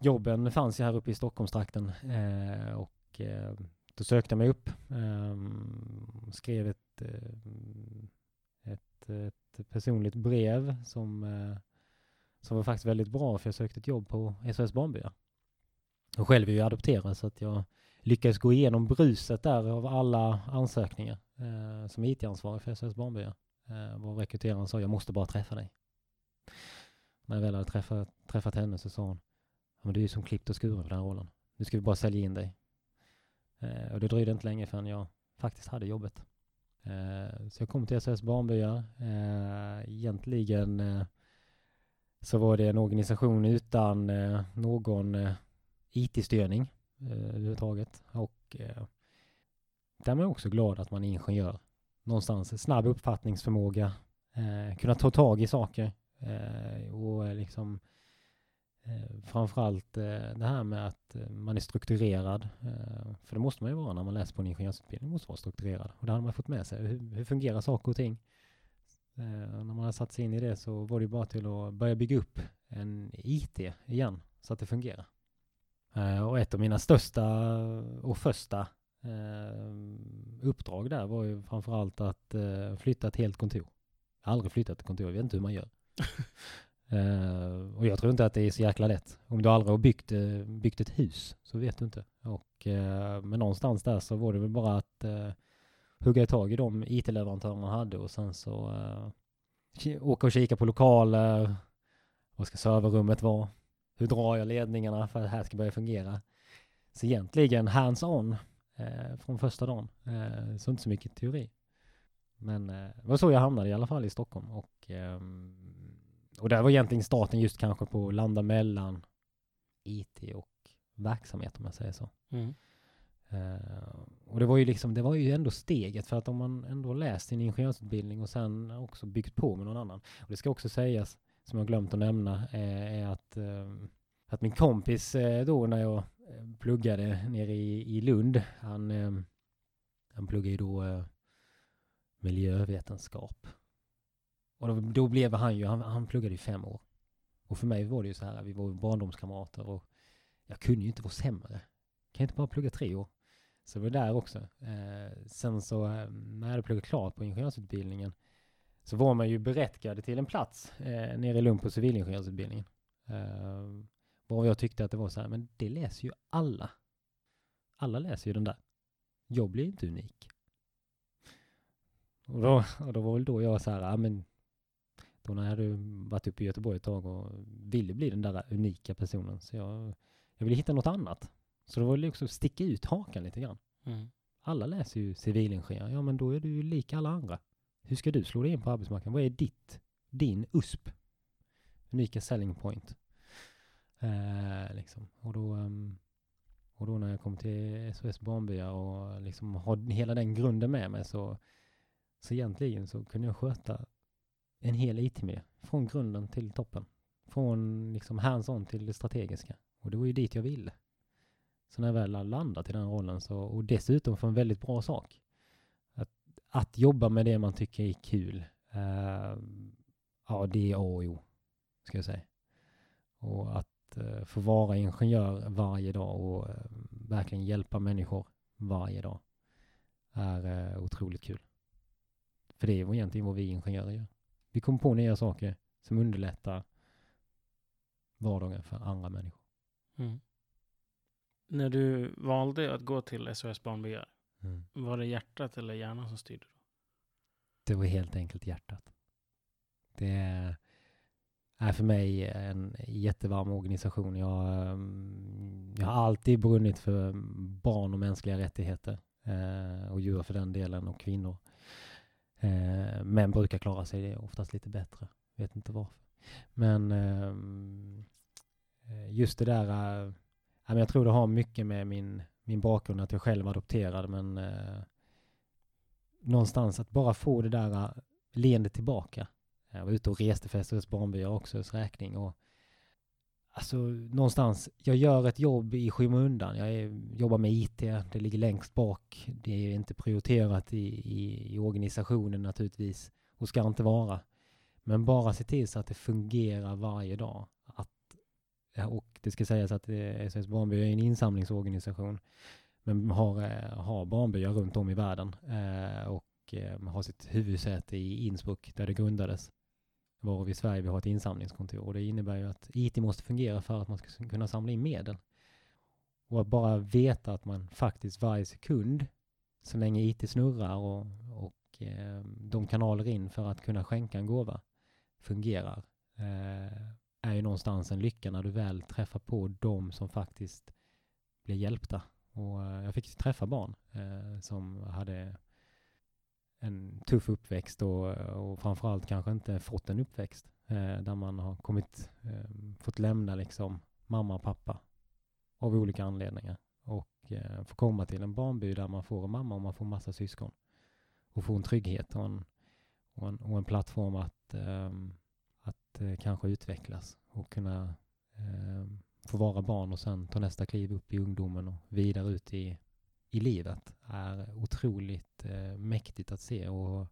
jobben fanns ju här uppe i Stockholmstrakten eh, och eh, då sökte jag mig upp, ehm, skrev ett, eh, ett, ett personligt brev som, eh, som var faktiskt väldigt bra för jag sökte ett jobb på SOS Barnbyar. Och själv är jag adopterad så att jag lyckades gå igenom bruset där av alla ansökningar eh, som IT-ansvarig för SOS Barnbyar. Eh, var rekryteraren sa jag måste bara träffa dig. När jag väl hade träffat, träffat henne så sa hon men du är ju som klippt och skuren för den här rollen. Nu ska vi bara sälja in dig. Eh, och det dröjde inte länge förrän jag faktiskt hade jobbet. Eh, så jag kom till SOS Barnbyar. Eh, egentligen eh, så var det en organisation utan eh, någon eh, IT-styrning eh, överhuvudtaget. Och eh, där är man också glad att man är ingenjör. Någonstans snabb uppfattningsförmåga, eh, kunna ta tag i saker eh, och eh, liksom eh, framförallt eh, det här med att eh, man är strukturerad. Eh, för det måste man ju vara när man läser på en ingenjörsutbildning, man måste vara strukturerad. Och det hade man fått med sig. Hur, hur fungerar saker och ting? Eh, när man har satt sig in i det så var det bara till att börja bygga upp en IT igen så att det fungerar. Och ett av mina största och första uppdrag där var ju framförallt att flytta ett helt kontor. Jag har aldrig flyttat ett kontor, jag vet inte hur man gör. Uh, och jag tror inte att det är så jäkla lätt. Om du aldrig har byggt, uh, byggt ett hus så vet du inte. Och, uh, men någonstans där så var det väl bara att hugga tag i de IT-leverantörer man hade och sen så åka och kika på lokaler. Vad ska serverrummet vara? Hur drar jag ledningarna för att det här ska börja fungera? Så egentligen hands-on från första dagen. så inte så mycket teori. Men det var så jag hamnade i alla fall i Stockholm och um, och där var egentligen starten just kanske på att landa mellan IT och verksamhet om jag säger så. Mm. Uh, och det var ju liksom, det var ju ändå steget för att om man ändå läst sin ingenjörsutbildning och sen också byggt på med någon annan. Och det ska också sägas, som jag glömt att nämna, är, är att, uh, att min kompis uh, då när jag pluggade nere i, i Lund, han, han pluggade ju då miljövetenskap och då, då blev han ju, han, han pluggade i fem år. Och för mig var det ju så här, vi var barndomskamrater och jag kunde ju inte vara sämre. Kan jag inte bara plugga tre år? Så det var där också. Eh, sen så eh, när jag hade pluggat klart på ingenjörsutbildningen så var man ju berättigad till en plats eh, nere i Lund på civilingenjörsutbildningen. Eh, och jag tyckte att det var så här, men det läser ju alla. Alla läser ju den där. Jag blir inte unik. Och då, och då var väl då jag så här, ja men då när jag hade varit uppe i Göteborg ett tag och ville bli den där unika personen. Så jag, jag ville hitta något annat. Så det var liksom sticka ut hakan lite grann. Mm. Alla läser ju civilingenjör. Ja, men då är du ju lik alla andra. Hur ska du slå dig in på arbetsmarknaden? Vad är ditt, din USP? Unika selling point. Eh, liksom. och, då, um, och då när jag kom till SOS Barnbyar och liksom har hela den grunden med mig så, så egentligen så kunde jag sköta en hel IT-miljö. Från grunden till toppen. Från liksom hands-on till det strategiska. Och det var ju dit jag ville. Så när jag väl har landat i den rollen så, och dessutom för en väldigt bra sak. Att, att jobba med det man tycker är kul. Uh, ja, det är A och O, ska jag säga. Och att uh, få vara ingenjör varje dag och uh, verkligen hjälpa människor varje dag är uh, otroligt kul. För det är egentligen vad vi ingenjörer gör. Vi kommer på nya saker som underlättar vardagen för andra människor. Mm. När du valde att gå till SOS Barnbyar, mm. var det hjärtat eller hjärnan som styrde? Då? Det var helt enkelt hjärtat. Det är för mig en jättevarm organisation. Jag, mm, jag har alltid brunnit för barn och mänskliga rättigheter eh, och djur för den delen och kvinnor. Eh, men brukar klara sig det oftast lite bättre. Vet inte varför. Men ehm, eh, just det där, eh, jag tror det har mycket med min, min bakgrund att jag själv adopterad men eh, någonstans att bara få det där eh, leendet tillbaka. Jag var ute och reste för SOS Barnbyar också räkning och Alltså någonstans, jag gör ett jobb i skymundan. Jag är, jobbar med IT, det ligger längst bak. Det är inte prioriterat i, i, i organisationen naturligtvis och ska inte vara. Men bara se till så att det fungerar varje dag. Att, och det ska sägas att eh, SOS Barnby är en insamlingsorganisation men har, eh, har barnbyar runt om i världen eh, och eh, har sitt huvudsäte i Innsbruck där det grundades. Varav i Sverige vi har ett insamlingskontor. Och det innebär ju att IT måste fungera för att man ska kunna samla in medel. Och att bara veta att man faktiskt varje sekund, så länge IT snurrar och, och eh, de kanaler in för att kunna skänka en gåva fungerar, eh, är ju någonstans en lycka när du väl träffar på de som faktiskt blir hjälpta. Och eh, jag fick träffa barn eh, som hade en tuff uppväxt och, och framförallt kanske inte fått en uppväxt eh, där man har kommit, eh, fått lämna liksom mamma och pappa av olika anledningar och eh, få komma till en barnby där man får en mamma och man får massa syskon och får en trygghet och en, och en, och en plattform att, ehm, att eh, kanske utvecklas och kunna ehm, få vara barn och sen ta nästa kliv upp i ungdomen och vidare ut i i livet är otroligt eh, mäktigt att se och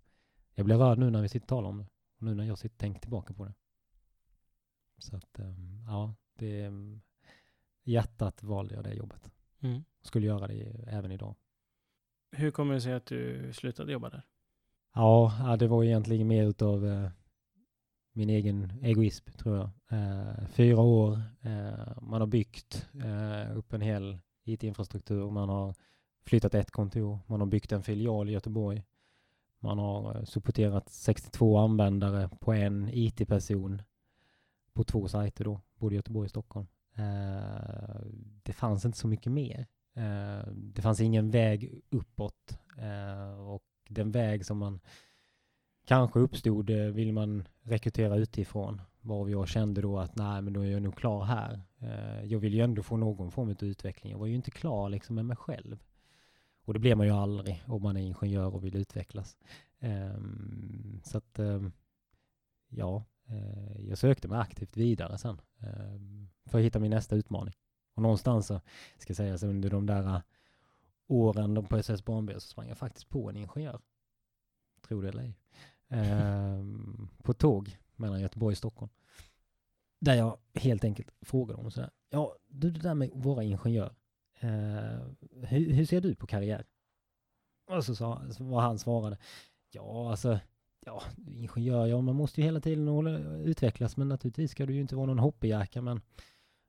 jag blir rörd nu när vi sitter och talar om det och nu när jag sitter och tänker tillbaka på det. Så att eh, ja, det är hjärtat valde jag det jobbet. Mm. Skulle göra det även idag. Hur kommer det sig att du slutade jobba där? Ja, det var egentligen mer utav eh, min egen egoism tror jag. Eh, fyra år, eh, man har byggt eh, upp en hel IT-infrastruktur, man har flyttat ett kontor, man har byggt en filial i Göteborg, man har eh, supporterat 62 användare på en IT-person på två sajter då, både Göteborg och Stockholm. Eh, det fanns inte så mycket mer. Eh, det fanns ingen väg uppåt eh, och den väg som man kanske uppstod eh, vill man rekrytera utifrån. varav jag kände då att nej, men då är jag nog klar här. Jag vill ju ändå få någon form av utveckling. Jag var ju inte klar liksom med mig själv. Och det blir man ju aldrig om man är ingenjör och vill utvecklas. Ehm, så att, ehm, ja, eh, jag sökte mig aktivt vidare sen ehm, för att hitta min nästa utmaning. Och någonstans så, ska sägas under de där eh, åren på SS Barnby så sprang jag faktiskt på en ingenjör. Tror det eller ej på tåg mellan Göteborg och Stockholm. Där jag helt enkelt frågade honom sådär. Ja, du det där med att vara ingenjör. Eh, hur, hur, ser du på karriär? Och så sa vad han svarade. Ja, alltså, ja, ingenjör, ja, man måste ju hela tiden utvecklas, men naturligtvis ska du ju inte vara någon hoppejacka, men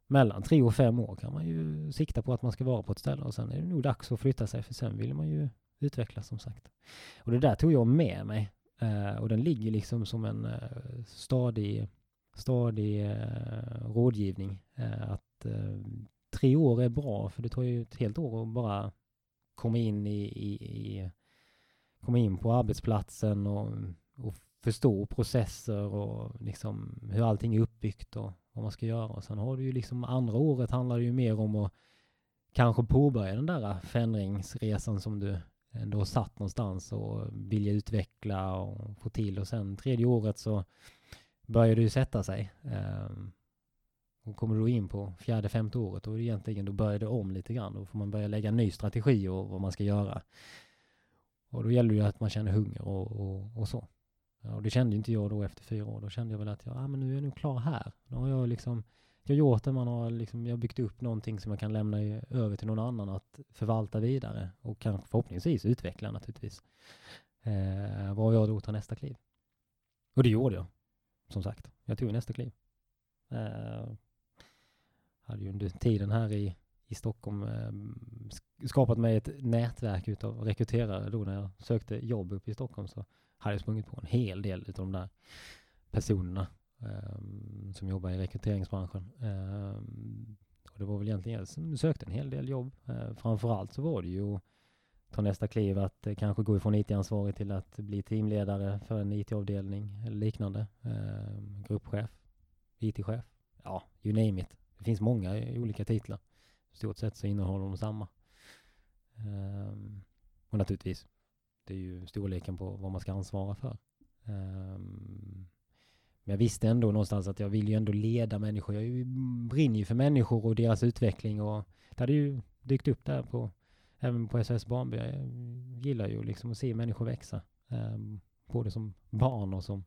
mellan tre och fem år kan man ju sikta på att man ska vara på ett ställe och sen är det nog dags att flytta sig, för sen vill man ju utvecklas som sagt. Och det där tog jag med mig eh, och den ligger liksom som en eh, stadig, stadig eh, rådgivning. Eh, att eh, tre år är bra, för det tar ju ett helt år att bara komma in i, i, i komma in på arbetsplatsen och, och förstå processer och liksom hur allting är uppbyggt och vad man ska göra. Och sen har du ju liksom andra året handlar det ju mer om att kanske påbörja den där förändringsresan som du ändå satt någonstans och vilja utveckla och få till och sen tredje året så börjar det ju sätta sig. Um, och kommer du in på fjärde, femte året då är det egentligen, då börjar det om lite grann. Då får man börja lägga en ny strategi och vad man ska göra. Och då gäller det ju att man känner hunger och, och, och så. Ja, och det kände inte jag då efter fyra år. Då kände jag väl att jag, ah, men nu är jag nog klar här. Nu har jag liksom jag har gjort det, man har liksom, jag har byggt upp någonting som jag kan lämna över till någon annan att förvalta vidare och kanske förhoppningsvis utveckla naturligtvis. Eh, vad jag då tar nästa kliv. Och det gjorde jag, som sagt. Jag tog nästa kliv. Eh, hade ju under tiden här i, i Stockholm eh, skapat mig ett nätverk utav rekryterare då när jag sökte jobb uppe i Stockholm så hade jag sprungit på en hel del utav de där personerna eh, som jobbar i rekryteringsbranschen. Eh, och det var väl egentligen jag som sökte en hel del jobb. Ehm, framförallt så var det ju att ta nästa kliv att eh, kanske gå ifrån IT-ansvarig till att bli teamledare för en IT-avdelning eller liknande. Ehm, gruppchef, IT-chef, ja, you name it. Det finns många olika titlar. I stort sett så innehåller de samma. Um, och naturligtvis, det är ju storleken på vad man ska ansvara för. Um, men jag visste ändå någonstans att jag vill ju ändå leda människor. Jag brinner ju för människor och deras utveckling och det hade ju dykt upp där på även på SOS Barnby. Jag gillar ju liksom att se människor växa. Um, både som barn och som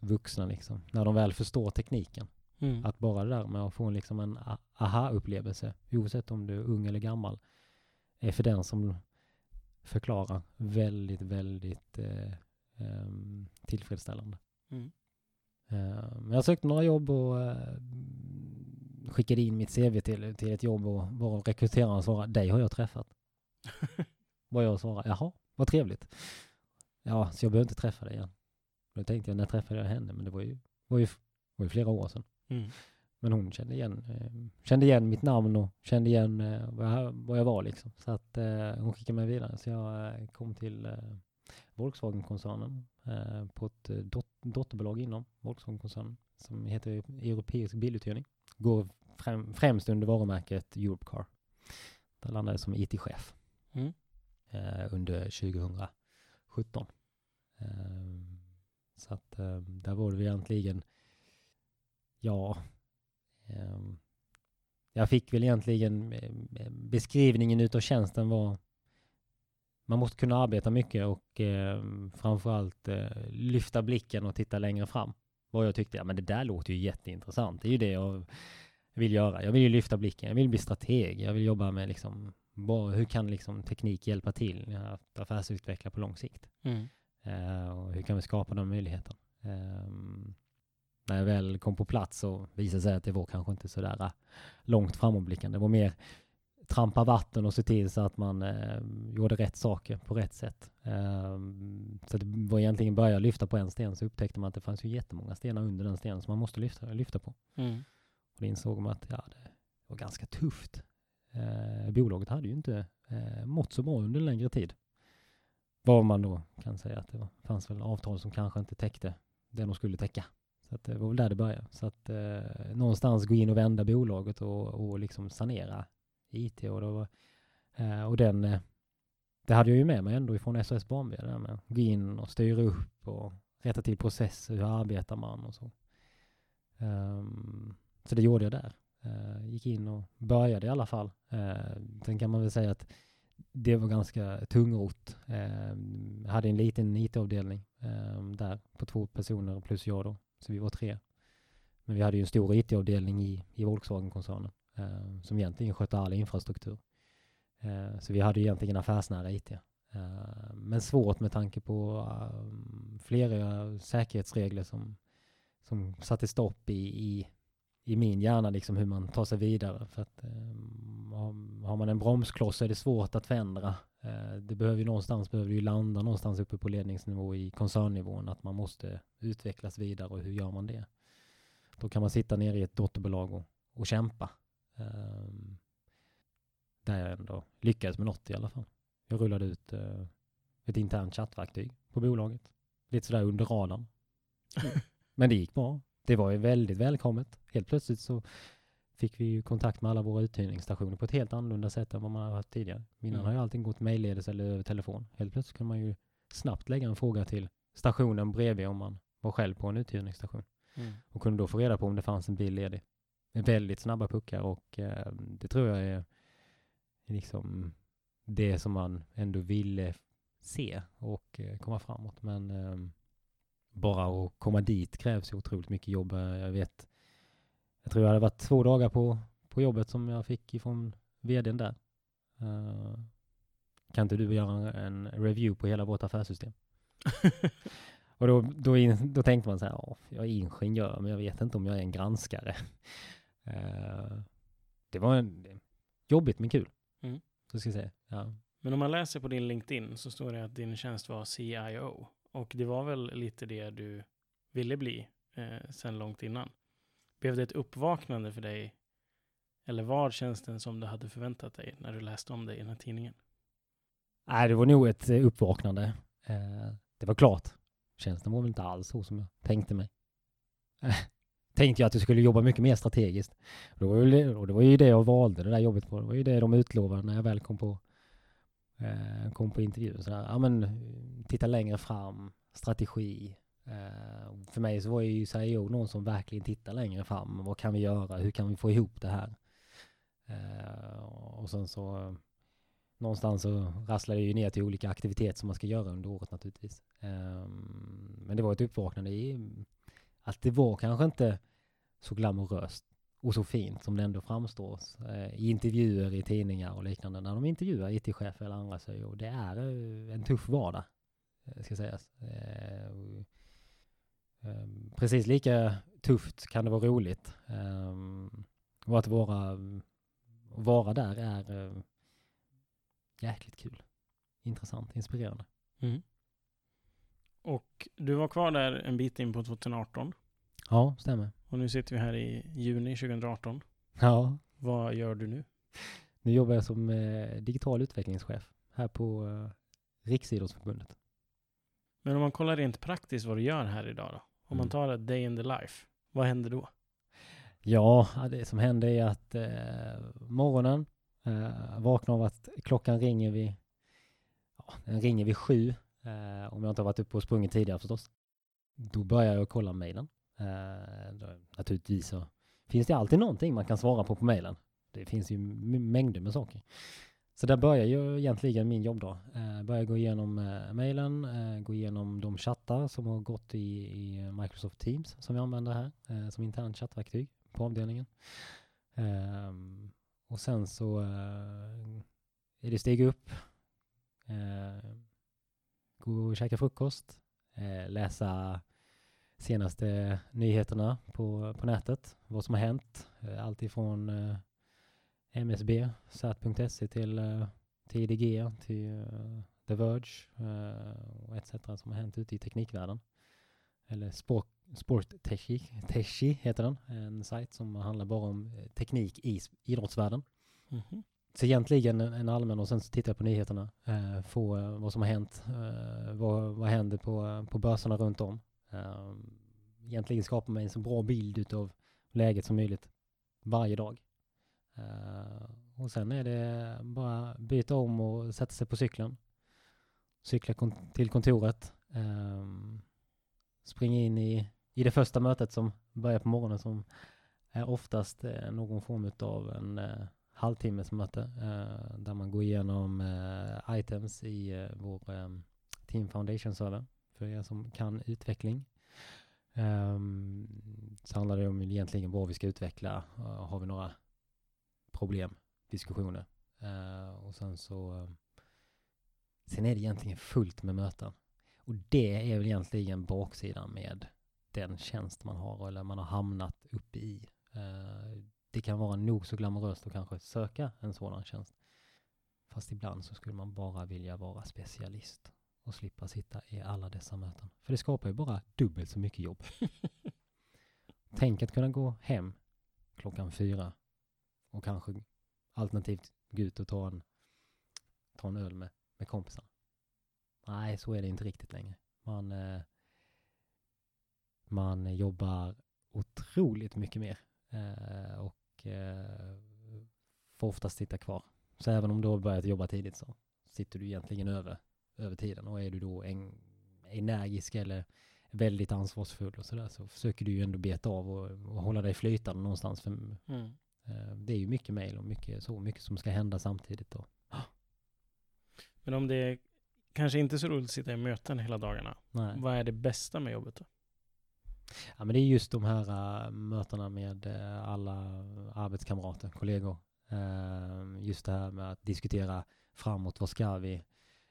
vuxna liksom. När de väl förstår tekniken. Mm. Att bara det där med att få en, liksom en aha-upplevelse, oavsett om du är ung eller gammal, är för den som förklarar väldigt, väldigt eh, um, tillfredsställande. Mm. Men jag sökte några jobb och eh, skickade in mitt CV till, till ett jobb och var rekryteraren svarade, dig har jag träffat. Vad jag svarade, jaha, vad trevligt. Ja, så jag behöver inte träffa dig igen. Då tänkte jag, när träffade jag henne? Men det var ju, var ju, var ju flera år sedan. Mm. Men hon kände igen, eh, kände igen mitt namn och kände igen eh, vad, jag, var liksom. Så att hon skickade mig vidare. Så jag kom till Volkswagen-koncernen eh, på ett eh, dot dotterbolag inom Volkswagen-koncernen som heter Europeisk biluthyrning. Går främ främst under varumärket Europcar. Där landade jag som IT-chef mm. eh, under 2017. Eh, så att eh, där var det egentligen, ja, eh, jag fick väl egentligen beskrivningen utav tjänsten var man måste kunna arbeta mycket och eh, framförallt eh, lyfta blicken och titta längre fram. Vad jag tyckte, ja men det där låter ju jätteintressant. Det är ju det jag vill göra. Jag vill ju lyfta blicken. Jag vill bli strateg. Jag vill jobba med liksom, hur kan liksom teknik hjälpa till att affärsutveckla på lång sikt? Mm. Eh, och hur kan vi skapa de möjligheterna? Eh, när jag väl kom på plats så visade det sig att det var kanske inte så där äh, långt framåtblickande. Det var mer trampa vatten och se till så att man eh, gjorde rätt saker på rätt sätt. Eh, så det var egentligen börja lyfta på en sten så upptäckte man att det fanns ju jättemånga stenar under den stenen som man måste lyfta, lyfta på. Mm. Och då insåg man att ja, det var ganska tufft. Eh, bolaget hade ju inte eh, mått så bra under en längre tid. Vad man då kan säga att det var, fanns väl avtal som kanske inte täckte det de skulle täcka. Så att det var väl där det började. Så att eh, någonstans gå in och vända bolaget och, och liksom sanera IT och då, eh, och den eh, det hade jag ju med mig ändå ifrån SOS Barnby, där med att gå in och styra upp och rätta till processer, hur arbetar man och så. Um, så det gjorde jag där. Uh, gick in och började i alla fall. Uh, sen kan man väl säga att det var ganska tungrot. Uh, ehm, hade en liten IT-avdelning uh, ehm, där på två personer plus jag då, så vi var tre. Men vi hade ju en stor IT-avdelning i, i Volkswagen-koncernen eh, som egentligen skötte all infrastruktur. Eh, så vi hade egentligen affärsnära IT. Eh, men svårt med tanke på eh, flera säkerhetsregler som, som satte stopp i, i, i min hjärna, liksom hur man tar sig vidare. För att har man en bromskloss så är det svårt att förändra. Det behöver ju någonstans behöver ju landa någonstans uppe på ledningsnivå i koncernnivån, att man måste utvecklas vidare och hur gör man det? Då kan man sitta nere i ett dotterbolag och, och kämpa Um, där jag ändå lyckades med något i alla fall. Jag rullade ut uh, ett internt chattverktyg på bolaget. Lite sådär under radarn. Men det gick bra. Det var ju väldigt välkommet. Helt plötsligt så fick vi ju kontakt med alla våra uthyrningsstationer på ett helt annorlunda sätt än vad man har haft tidigare. Innan mm. har ju allting gått mejlledes eller över telefon. Helt plötsligt kan man ju snabbt lägga en fråga till stationen bredvid om man var själv på en uthyrningsstation. Mm. Och kunde då få reda på om det fanns en bil ledig väldigt snabba puckar och eh, det tror jag är liksom det som man ändå ville se och eh, komma framåt. Men eh, bara att komma dit krävs ju otroligt mycket jobb. Jag vet, jag tror jag hade varit två dagar på, på jobbet som jag fick ifrån vdn där. Uh, kan inte du göra en review på hela vårt affärssystem? och då, då, in, då tänkte man så här, jag är ingenjör, men jag vet inte om jag är en granskare. Uh, det var en, jobbigt men kul. Mm. Så ska jag säga. Ja. Men om man läser på din LinkedIn så står det att din tjänst var CIO. Och det var väl lite det du ville bli eh, sen långt innan. Blev det ett uppvaknande för dig? Eller var tjänsten som du hade förväntat dig när du läste om det i den här tidningen? Nej, det var nog ett eh, uppvaknande. Eh, det var klart. Tjänsten var väl inte alls så som jag tänkte mig. Eh, tänkte jag att jag skulle jobba mycket mer strategiskt. Och det, var ju, och det var ju det jag valde det där jobbet på. Det var ju det de utlovade när jag väl kom på, eh, kom på intervjun. Så där, ja men titta längre fram, strategi. Eh, för mig så var ju CIO någon som verkligen tittar längre fram. Vad kan vi göra? Hur kan vi få ihop det här? Eh, och sen så någonstans så rasslar det ju ner till olika aktiviteter som man ska göra under året naturligtvis. Eh, men det var ett uppvaknande i att det var kanske inte så glamoröst och så fint som det ändå framstår eh, i intervjuer i tidningar och liknande. När de intervjuar IT-chefer eller andra så och det är eh, en tuff vardag, eh, ska sägas. Eh, ehm, precis lika tufft kan det vara roligt. Ehm, och att vara, vara där är jäkligt kul. Intressant, inspirerande. Mm. Och du var kvar där en bit in på 2018. Ja, stämmer. Och nu sitter vi här i juni 2018. Ja. Vad gör du nu? Nu jobbar jag som eh, digital utvecklingschef här på eh, Riksidrottsförbundet. Men om man kollar rent praktiskt vad du gör här idag då? Om mm. man tar ett day in the life, vad händer då? Ja, det som händer är att eh, morgonen eh, vaknar av att klockan ringer vid, ja, den ringer vid sju Eh, om jag inte har varit uppe och sprungit tidigare förstås. Då börjar jag kolla mejlen. Eh, naturligtvis så finns det alltid någonting man kan svara på på mejlen. Det finns ju mängder med saker. Så där börjar ju egentligen min jobb då. Eh, börjar gå igenom eh, mejlen, eh, gå igenom de chattar som har gått i, i Microsoft Teams som vi använder här eh, som internt chattverktyg på avdelningen. Eh, och sen så eh, är det steg upp. Eh, gå och käka frukost, eh, läsa senaste nyheterna på, på nätet, vad som har hänt. Eh, allt ifrån eh, MSB, sat.se till, eh, till IDG, till eh, The Verge eh, och etc. som har hänt ute i teknikvärlden. Eller Sport, Sport Techi, Techi heter den, en sajt som handlar bara om eh, teknik i idrottsvärlden. Mhm. Så egentligen en en allmän och sen så tittar jag på nyheterna, eh, få eh, vad som har hänt, eh, vad, vad händer på, på börserna runt om. Um, egentligen skapar mig en så bra bild utav läget som möjligt varje dag. Uh, och sen är det bara byta om och sätta sig på cykeln. Cykla kon- till kontoret. Um, springa in i, i det första mötet som börjar på morgonen som är oftast eh, någon form av en eh, halvtimmes möte eh, där man går igenom eh, items i eh, vår eh, Team Foundation server för er som kan utveckling. Um, så handlar det om egentligen vad vi ska utveckla. Uh, har vi några problem, diskussioner. Uh, och sen så Uh, sen är det egentligen fullt med möten. Och det är väl egentligen baksidan med den tjänst man har eller man har hamnat uppe i. Det kan vara nog så glamoröst att kanske söka en sådan tjänst. Fast ibland så skulle man bara vilja vara specialist och slippa sitta i alla dessa möten. För det skapar ju bara dubbelt så mycket jobb. Tänk att kunna gå hem klockan fyra och kanske alternativt gå ut och ta en, ta en öl med, med kompisarna. Nej, så är det inte riktigt längre. Man, eh, man jobbar otroligt mycket mer eh, och eh, får oftast sitta kvar. Så även om du har börjat jobba tidigt så sitter du egentligen över, över tiden och är du då en, energisk eller väldigt ansvarsfull och sådär så försöker du ju ändå beta av och, och hålla dig flytande någonstans. För, Mm. eh, det är ju mycket mejl och mycket så mycket som ska hända samtidigt då. Men om det är kanske inte så roligt att sitta i möten hela dagarna, Nej. vad är det bästa med jobbet då? Ja, men det är just de här äh, mötena med äh, alla arbetskamrater, kollegor. Äh, just det här med att diskutera framåt, vad ska vi?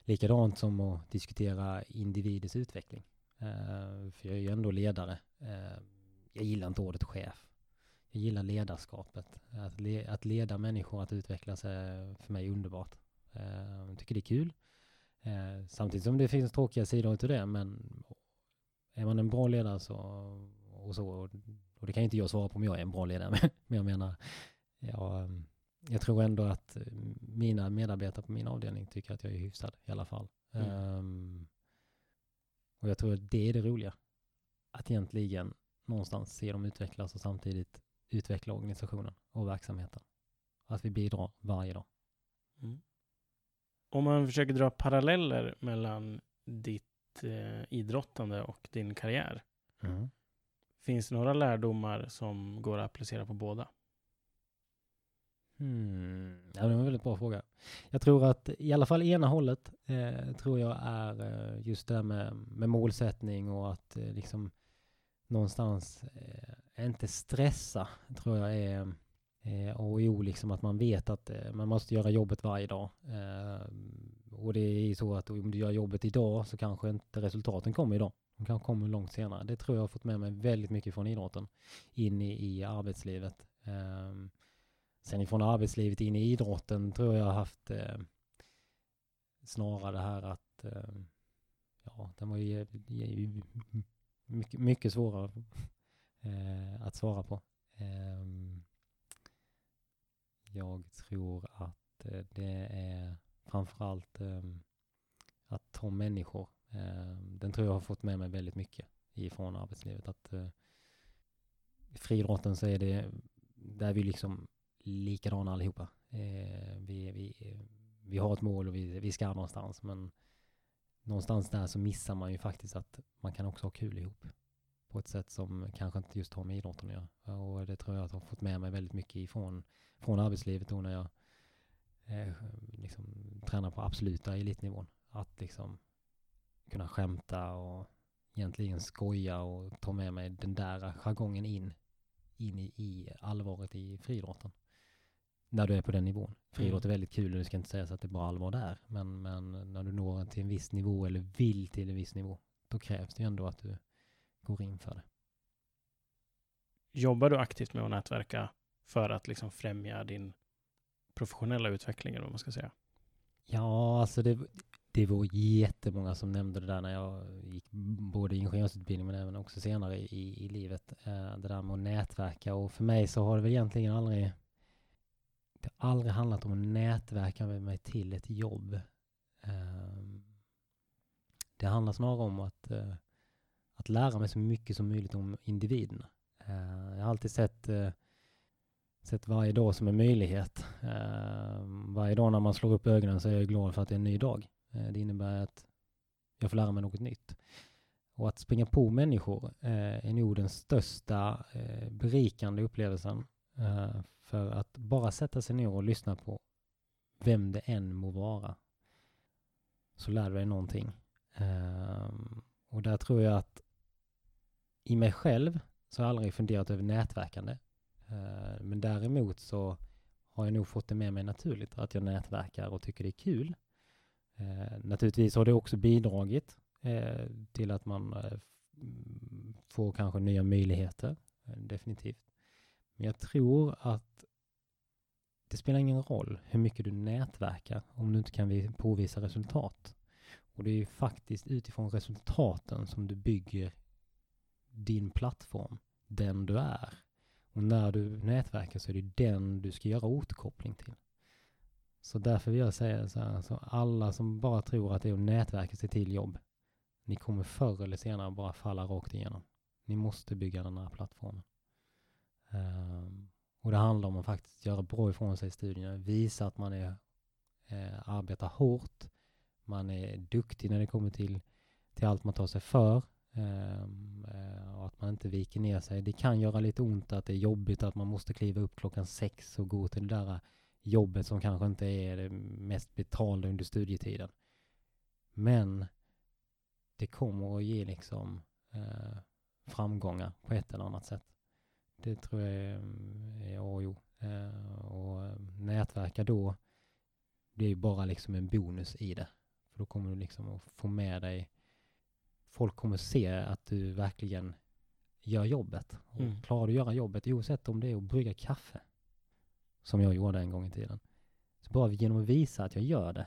Likadant som att diskutera individers utveckling. Eh, för jag är ju ändå ledare. Eh, jag gillar inte ordet chef. Jag gillar ledarskapet. Att, le att leda människor att utvecklas är för mig underbart. Jag tycker det är kul. Samtidigt som det finns tråkiga sidor utav det, men är man en bra ledare så, och så, och det kan inte jag svara på om jag är en bra ledare, men jag menar, ja, ehm, jag tror ändå att mina medarbetare på min avdelning tycker att jag är hyfsad i alla fall. Mm. Ehm, och jag tror att det är det roliga. Att egentligen någonstans se dem utvecklas och samtidigt utveckla organisationen och verksamheten. Att vi bidrar varje dag. Mm. Om man försöker dra paralleller mellan ditt eh, idrottande och din karriär, finns det några lärdomar som går att applicera på båda? Hmm. Ja, det var en väldigt bra fråga. Jag tror att i alla fall ena hållet eh, tror jag är eh, just det här med, med målsättning och att eh, liksom någonstans eh, inte stressa tror jag är eh, A och O, liksom att man vet att eh, man måste göra jobbet varje dag. Eh, och det är ju så att om du gör jobbet idag så kanske inte resultaten kommer idag. De kanske kommer långt senare. Det tror jag har fått med mig väldigt mycket från idrotten in i, i arbetslivet. Um, Sen ifrån arbetslivet in i idrotten tror jag haft eh, snarare det här att eh, ja, den var ju, ju mycket, mycket svårare eh, att svara på. Ehm, jag tror att eh, det är framförallt eh, att ta människor. Eh, den tror jag har fått med mig väldigt mycket ifrån arbetslivet. Att eh, friidrotten så är det där vi liksom likadana allihopa. Eh, vi, vi, vi har ett mål och vi, vi ska någonstans men någonstans där så missar man ju faktiskt att man kan också ha kul ihop på ett sätt som kanske inte just har med idrotten att göra. Och det tror jag att jag har fått med mig väldigt mycket ifrån från arbetslivet då när jag eh, liksom tränar på absoluta elitnivån. Att liksom kunna skämta och egentligen skoja och ta med mig den där jargongen in in i, i allvaret i friidrotten. När du är på den nivån. Friidrott är väldigt kul och det ska inte sägas att det är bara allvar där. Men, men när du når till en viss nivå eller vill till en viss nivå, då krävs det ju ändå att du går in för det. Jobbar du aktivt med att nätverka för att liksom främja din professionella utveckling, eller vad man ska säga? Ja, alltså det, det var jättemånga som nämnde det där när jag gick både ingenjörsutbildning men även också senare i, i livet. Eh, det där med att nätverka och för mig så har det väl egentligen aldrig det har aldrig handlat om att nätverka med mig till ett jobb. Ehm, det handlar snarare om att, eh, att lära mig så mycket som möjligt om individerna. Ehm, jag har alltid sett, eh, sett varje dag som en möjlighet. Ehm, varje dag när man slår upp ögonen så är jag glad för att det är en ny dag. Eh, det innebär att jag får lära mig något nytt. Och att springa på människor är nog den största berikande upplevelsen. För att bara sätta sig ner och lyssna på vem det än må vara. Så lär du dig någonting. Ehm, och där tror jag att i mig själv så har jag aldrig funderat över nätverkande. Ehm, men däremot så har jag nog fått det med mig naturligt att jag nätverkar och tycker det är kul. Uh, naturligtvis har det också bidragit uh, till att man eh, mm, får kanske nya möjligheter, definitivt. Men jag tror att det spelar ingen roll hur mycket du nätverkar om du inte kan påvisa resultat. Och det är ju faktiskt utifrån resultaten som du bygger din plattform, den du är. Och när du nätverkar så är det den du ska göra återkoppling till. Så därför vill jag säga så här, så alla som bara tror att det är att nätverka sig till jobb, ni kommer förr eller senare bara falla rakt igenom. Ni måste bygga den här plattformen. Um, och det handlar om att faktiskt göra bra ifrån sig i studierna, visa att man är, eh, arbetar hårt, man är duktig när det kommer till, till allt man tar sig för um, och att man inte viker ner sig. Det kan göra lite ont att det är jobbigt att man måste kliva upp klockan sex och gå till det där eh, jobbet som kanske inte är det mest betalda under studietiden. Men det kommer att ge liksom eh, framgångar på ett eller annat sätt. Det tror jag är, är A och O. Eh, och nätverka då, är ju bara liksom en bonus i det. För då kommer du liksom att få med dig, folk kommer se att du verkligen gör jobbet. Och mm. Klarar du att göra jobbet, oavsett om det är att brygga kaffe, som jag gjorde en gång i tiden. Så bara genom att visa att jag gör det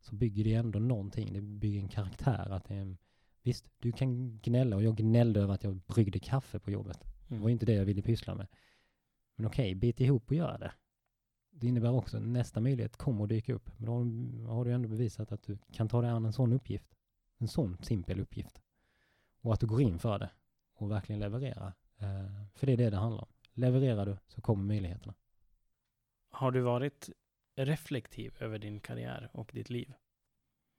så bygger det ändå någonting. Det bygger en karaktär. Att det är, visst, du kan gnälla och jag gnällde över att jag bryggde kaffe på jobbet. Det var inte det jag ville pyssla med. Men okej, okay, bit ihop och gör det. Det innebär också att nästa möjlighet kommer att dyka upp. Men då har du ändå bevisat att du kan ta dig an en sån uppgift. En sån simpel uppgift. Och att du går in för det och verkligen leverera. Uh, för det är det det handlar om. Levererar du så kommer möjligheterna. Har du varit reflektiv över din karriär och ditt liv?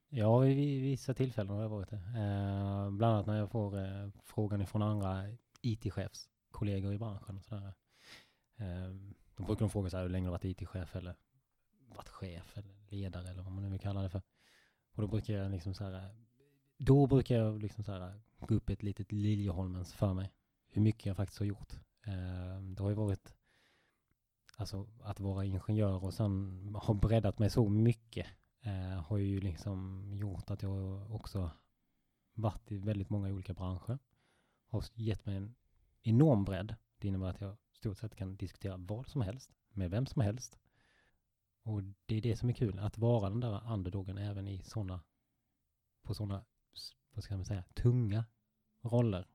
Ja, i vissa tillfällen har jag varit det. Eh, bland annat när jag får eh, frågan ifrån andra kollegor i branschen. Och sådär. Eh, då brukar de fråga så här, hur länge har du varit IT-chef eller varit chef eller ledare eller vad man nu vill kalla det för. Och då brukar jag liksom så här, då brukar jag liksom så här gå upp ett litet Liljeholmens för mig. Hur mycket jag faktiskt har gjort. Ehm, det har ju varit alltså att vara ingenjör och sen ha breddat mig så mycket eh, har ju liksom gjort att jag också varit i väldigt många olika branscher. Har gett mig en enorm bredd. Det innebär att jag stort sett kan diskutera vad som helst med vem som helst. Och det är det som är kul, att vara den där underdogen även i sådana, på sådana, vad ska man säga, tunga roller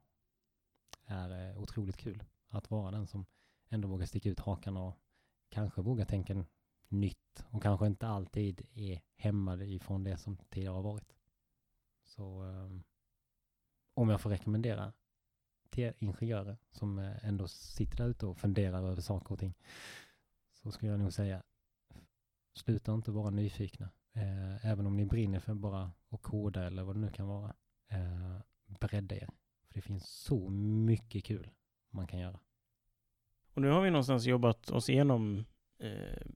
är eh, otroligt kul. Att vara den som ändå vågar sticka ut hakan och kanske vågar tänka nytt och kanske inte alltid är hämmad ifrån det som tidigare har varit. Så um, om jag får rekommendera till ingenjörer som eh, ändå sitter där ute och funderar över saker och ting så skulle jag nog säga sluta inte vara nyfikna. Eh, även om ni brinner för bara att koda eller vad det nu kan vara. Eh, bredda er. För det finns så mycket kul man kan göra. Och nu har vi någonstans jobbat oss igenom eh,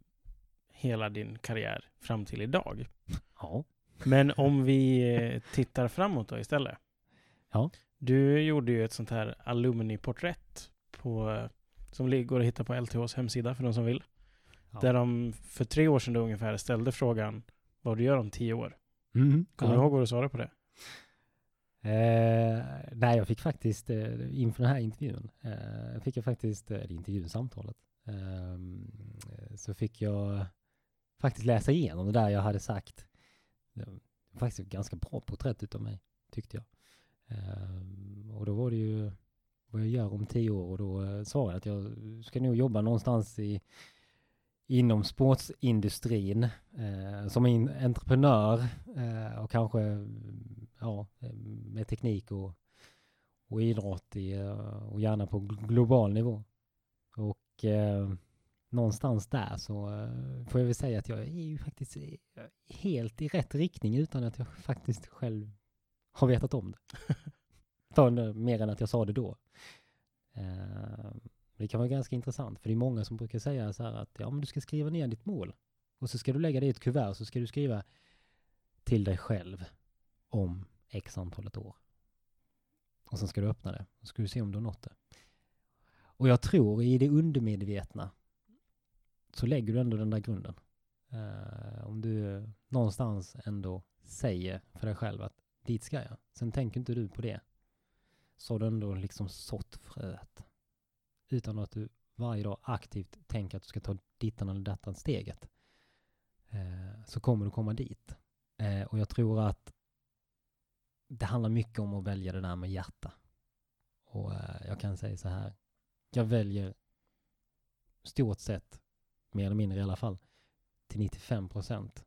hela din karriär fram till idag. Ja. Men om vi tittar framåt då istället. Ja. Du gjorde ju ett sånt här alumni-porträtt på, som går att hitta på LTHs hemsida för de som vill. Ja. Där de för tre år sedan ungefär ställde frågan vad du gör om tio år. Mm, Kommer ja. du ihåg vad du svarade på det? Eh, nej, jag fick faktiskt eh, inför den här intervjun, eh, fick jag faktiskt, eller intervjun, samtalet, ehm, så fick jag faktiskt läsa igenom det där jag hade sagt. Det var faktiskt ett ganska bra porträtt utav mig, tyckte jag. Ehm, och då var det ju vad jag gör om tio år och då eh, sa jag att jag ska nog jobba någonstans i inom sportsindustrin eh, som en entreprenör eh, och kanske ja, med teknik och, och idrott i, eh, och gärna på global nivå. Och eh, någonstans där så eh, får jag väl säga att jag är ju faktiskt eh, helt i rätt riktning utan att jag faktiskt själv har vetat om det. mer än att jag sa det då. Uh, det kan vara ganska intressant, för det är många som brukar säga så här att ja, men du ska skriva ner ditt mål och så ska du lägga det i ett kuvert så ska du skriva till dig själv om x antalet år. Och sen ska du öppna det och ska du se om du har nått det. Och jag tror i det undermedvetna så lägger du ändå den där grunden. Uh, om du någonstans ändå säger för dig själv att dit ska jag. Sen tänker inte du på det. Så har du ändå liksom sått fröet utan att du varje dag aktivt tänker att du ska ta dittan eller dattan steget, eh, så kommer du komma dit. Eh, och jag tror att det handlar mycket om att välja det där med hjärta. Och eh, jag kan säga så här, jag väljer stort sett, mer eller mindre i alla fall, till 95 procent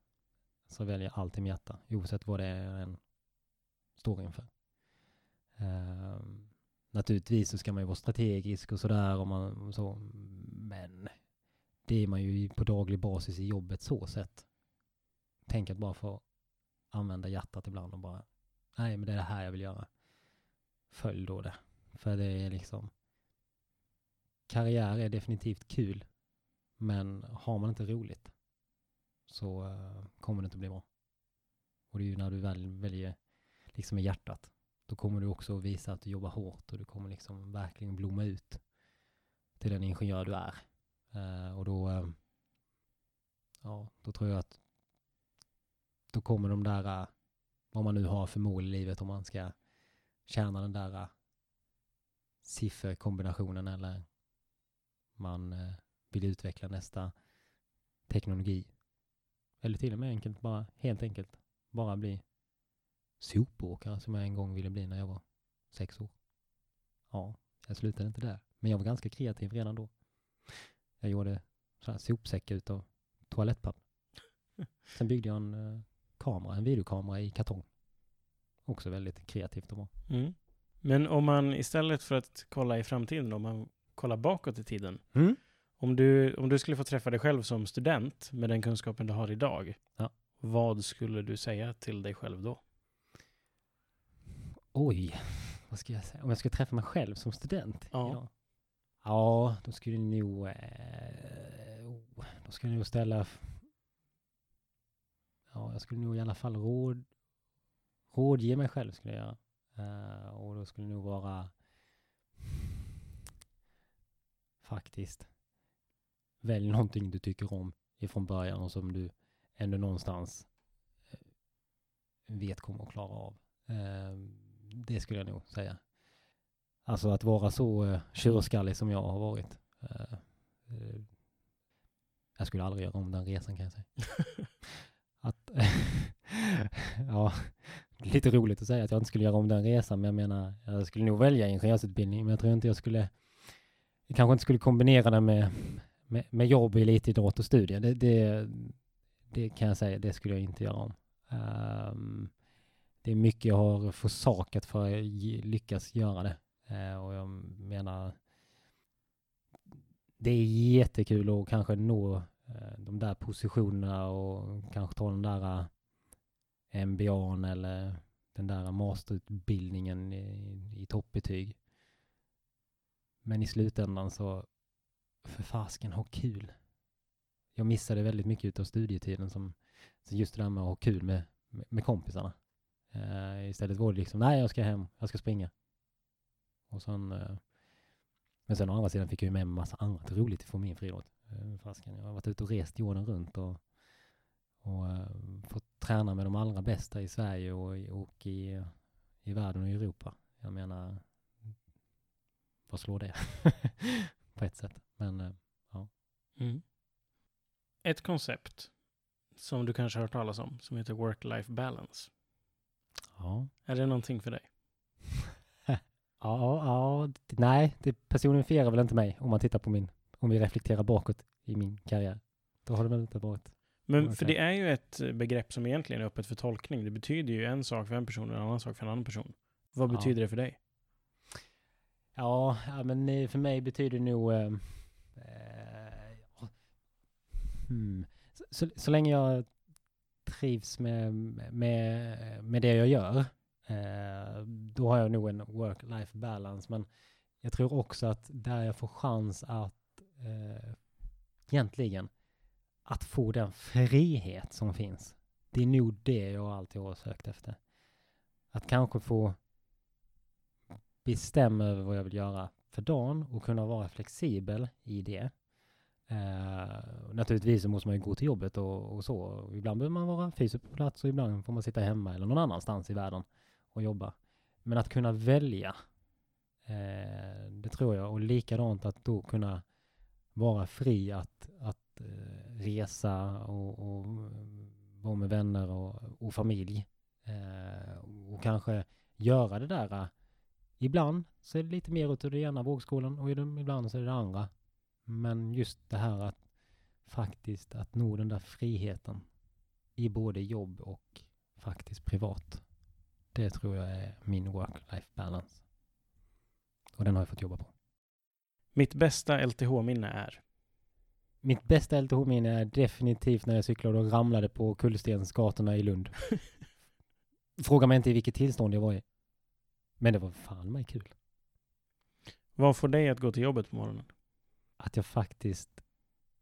så väljer jag alltid med hjärta, oavsett vad det är står inför. Um, Naturligtvis så ska man ju vara strategisk och sådär och man så, men det är man ju på daglig basis i jobbet så sett. Tänk att bara få använda hjärtat ibland och bara, nej men det är det här jag vill göra. Följ då det. För det är liksom, karriär är definitivt kul, men har man inte roligt så eh, kommer det inte bli bra. Och det är ju när du väl väljer liksom i hjärtat då kommer du också visa att du jobbar hårt och du kommer liksom verkligen blomma ut till den ingenjör du är. Uh, och då, uh, ja, då tror jag att då kommer de där, uh, vad man nu har för mål i livet, om man ska tjäna den där sifferkombinationen eller man vill utveckla nästa teknologi. Eller till och med enkelt bara, helt enkelt, bara bli sopåkare som jag en gång ville bli när jag var sex år. Ja, jag slutade inte där. Men jag var ganska kreativ redan då. Jag gjorde så här sopsäckar utav toalettpapper. Sen byggde jag en uh, kamera, en videokamera i kartong. Också väldigt kreativt och bra. Mm. Men om man istället för att kolla i framtiden, om man kollar bakåt i tiden. Mm. Om, du, om du skulle få träffa dig själv som student med den kunskapen du har idag. Ja. Vad skulle du säga till dig själv då? Oj, vad ska jag säga? Om jag skulle träffa mig själv som student? Ja. Ja, då skulle jag nog... Eh, oh, då skulle jag nog ställa... Ja, jag skulle nog i alla fall råd, rådge mig själv skulle jag göra. Uh, och då skulle det nog vara faktiskt välj någonting du tycker om ifrån början och som du ändå någonstans eh, vet kommer att klara av. Uh, det skulle jag nog säga. Alltså att vara så uh, tjurskallig som jag har varit. Uh, uh, jag skulle aldrig göra om den resan kan jag säga. att, ja, lite roligt att säga att jag inte skulle göra om den resan, men jag menar, jag skulle nog välja ingenjörsutbildning, men jag tror inte jag skulle, jag kanske inte skulle kombinera det med, med, med jobb, elitidrott och studier. Det, det, det kan jag säga, det skulle jag inte göra om. Um, det är mycket jag har försakat för att lyckas göra det. Eh, och jag menar, det är jättekul att kanske nå eh, de där positionerna och kanske ta den där eh, MBAn eller den där masterutbildningen i, i toppbetyg. Men i slutändan så, för fasken, ha kul. Jag missade väldigt mycket av studietiden som, just det där med att ha kul med, med, med kompisarna. Uh, istället var det liksom, nej jag ska hem, jag ska springa. Och sen, uh, men sen å andra sidan fick jag ju med mig massa annat roligt från min friidrott. Uh, eh, jag har varit ute och rest jorden runt och, och uh, fått träna med de allra bästa i Sverige och, och i, i världen och i Europa. Jag menar, vad slår det? På ett sätt. Men ja. Mm. Ett koncept som du kanske har hört talas om som heter work-life balance ja. Är det någonting för dig? Ja, ja, nej, det personifierar väl inte mig om man tittar på min, om vi reflekterar bakåt i min karriär. Då har det väl inte varit. Men Okej. för det är ju ett eh, begrepp som egentligen är öppet för tolkning. Det betyder ju en sak för en person och en annan sak för en annan person. Vad Ja. betyder det för dig? Ja, ja men eh, för mig betyder det nog... Eh, eh, ja. hmm. så, så, så länge jag trivs med, med, med det jag gör, eh, då har jag nog en work-life balance. Men jag tror också att där jag får chans att eh, egentligen att få den frihet som finns. Det är nog det jag alltid har sökt efter. Att kanske få bestämma över vad jag vill göra för dagen och kunna vara flexibel i det. Eh, naturligtvis så måste man ju gå till jobbet och, och så. Och ibland behöver man vara fysiskt på plats och ibland får man sitta hemma eller någon annanstans i världen och jobba. Men att kunna välja, eh, det tror jag. Och likadant att då kunna vara fri att, att eh, resa och, och vara med vänner och, och familj. Eh, och kanske göra det där eh, Ibland så är det lite mer utav det ena vågskålen och ibland så är det det andra. Men just det här att faktiskt att nå den där friheten i både jobb och faktiskt privat. Det tror jag är min work-life balance. Och den har jag fått jobba på. Mitt bästa LTH-minne är? Mitt bästa LTH-minne är definitivt när jag cyklade och ramlade på Kullstensgatorna i Lund. Fråga mig inte i vilket tillstånd jag var i. Men det var fan mig kul. Vad får dig att gå till jobbet på morgonen? Att jag faktiskt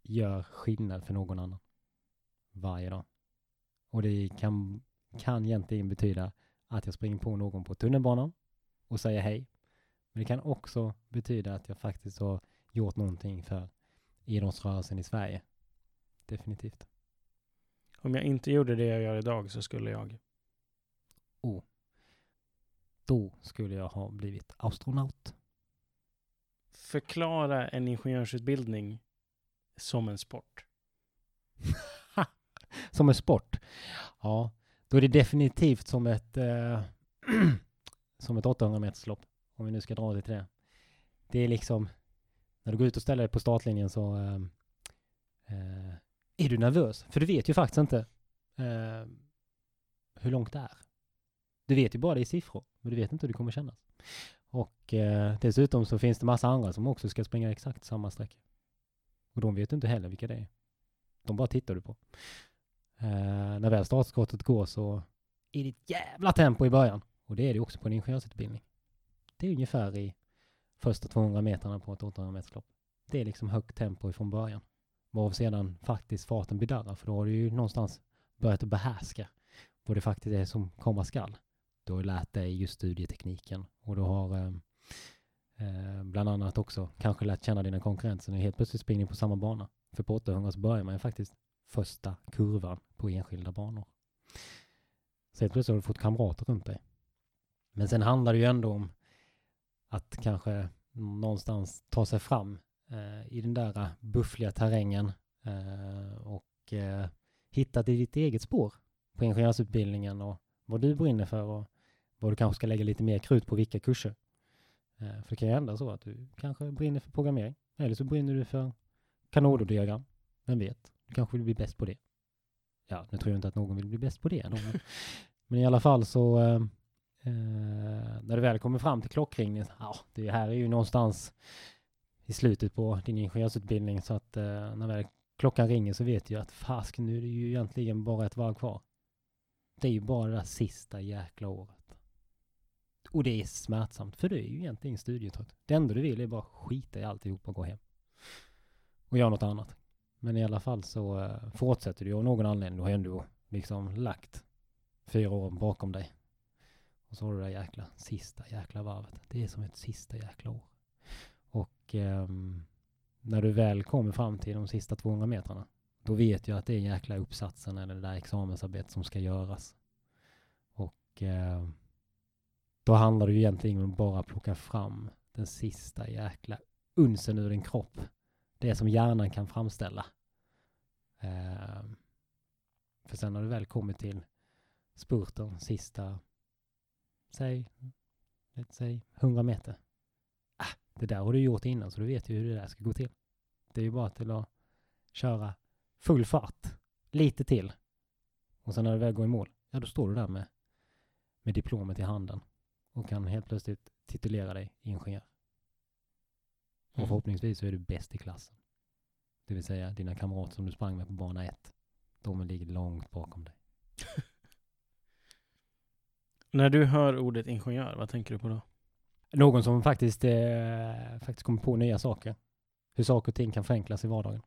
gör skillnad för någon annan varje dag. Och det kan, kan egentligen betyda att jag springer på någon på tunnelbanan och säger hej. Men det kan också betyda att jag faktiskt har gjort någonting för idrottsrörelsen i Sverige. Definitivt. Om jag inte gjorde det jag gör idag så skulle jag... Då skulle jag ha blivit astronaut. Förklara en ingenjörsutbildning som en sport. Som en sport. Ja, då är det definitivt som ett, eh, som ett 800 meterslopp. Om vi nu ska dra det till det. Det är liksom, när du går ut och ställer dig på startlinjen så eh, eh, är du nervös. För du vet ju faktiskt inte eh, hur långt det är. Du vet ju bara det i siffror, men du vet inte hur det kommer kännas. Och eh, dessutom så finns det massa andra som också ska springa exakt samma sträcka. Och de vet du inte heller vilka det är. De bara tittar du på. Eh, när väl startskottet går så är det ett jävla tempo i början. Och det är det också på en ingenjörsutbildning. Det är ungefär i första 200 metrarna på ett 800 meterslopp. Det är liksom högt tempo ifrån början. Varav sedan faktiskt farten bedarrar. För då har du ju någonstans börjat att behärska vad det faktiskt är som komma skall. Du har lärt dig just studietekniken och du har eh, eh, bland annat också kanske lärt känna dina konkurrenter och helt plötsligt springer ni på samma bana. För på 800 så börjar man ju faktiskt första kurvan på enskilda banor. Så helt plötsligt har du fått kamrater runt dig. Men sen handlar det ju ändå om att kanske någonstans ta sig fram eh, i den där eh, buffliga terrängen eh, och eh, hitta till ditt eget spår på ingenjörsutbildningen och vad du brinner för och vad du kanske ska lägga lite mer krut på vilka kurser. Eh, för det kan ju hända så att du kanske brinner för programmering eller så brinner du för kanododiagram. Vem vet? Du kanske vill bli bäst på det. Ja, nu tror jag inte att någon vill bli bäst på det. då, Men, men i alla fall så eh, eh, när du väl kommer fram till klockringningen, ja, det här är ju någonstans i slutet på din ingenjörsutbildning så att eh, när väl klockan ringer så vet jag att fasken nu är det ju egentligen bara ett varv kvar. Det är ju bara det där sista jäkla året. Och det är smärtsamt för du är ju egentligen studietrött. Det enda du vill är bara skita i alltihop och gå hem. Och göra något annat. Men i alla fall så eh, fortsätter du av någon anledning. Du har ändå liksom lagt fyra år bakom dig. Och så har du det där jäkla sista jäkla varvet. Det är som ett sista jäkla år. Och um, när du väl kommer fram till de sista 200 metrarna. Då vet jag att det är jäkla uppsatsen eller det där examensarbetet som ska göras. Och uh, då handlar det ju egentligen om att bara plocka fram den sista jäkla unsen ur din kropp. Det som hjärnan kan framställa. Eh, för sen har du väl kommit till spurten, sista, säg, låt säg 100 meter. Ah, det där har du gjort innan så du vet ju hur det där ska gå till. Det är ju bara till att köra full fart, lite till. Och sen när du väl går i mål, ja då står du där med, med diplomet i handen och kan helt plötsligt titulera dig ingenjör. Och Mm. förhoppningsvis så är du bäst i klassen. Det vill säga dina kamrater som du sprang med på bana ett. De ligger långt bakom dig. När du hör ordet ingenjör, vad tänker du på då? Någon som faktiskt, eh, faktiskt kommer på nya saker. Hur saker och ting kan förenklas i vardagen.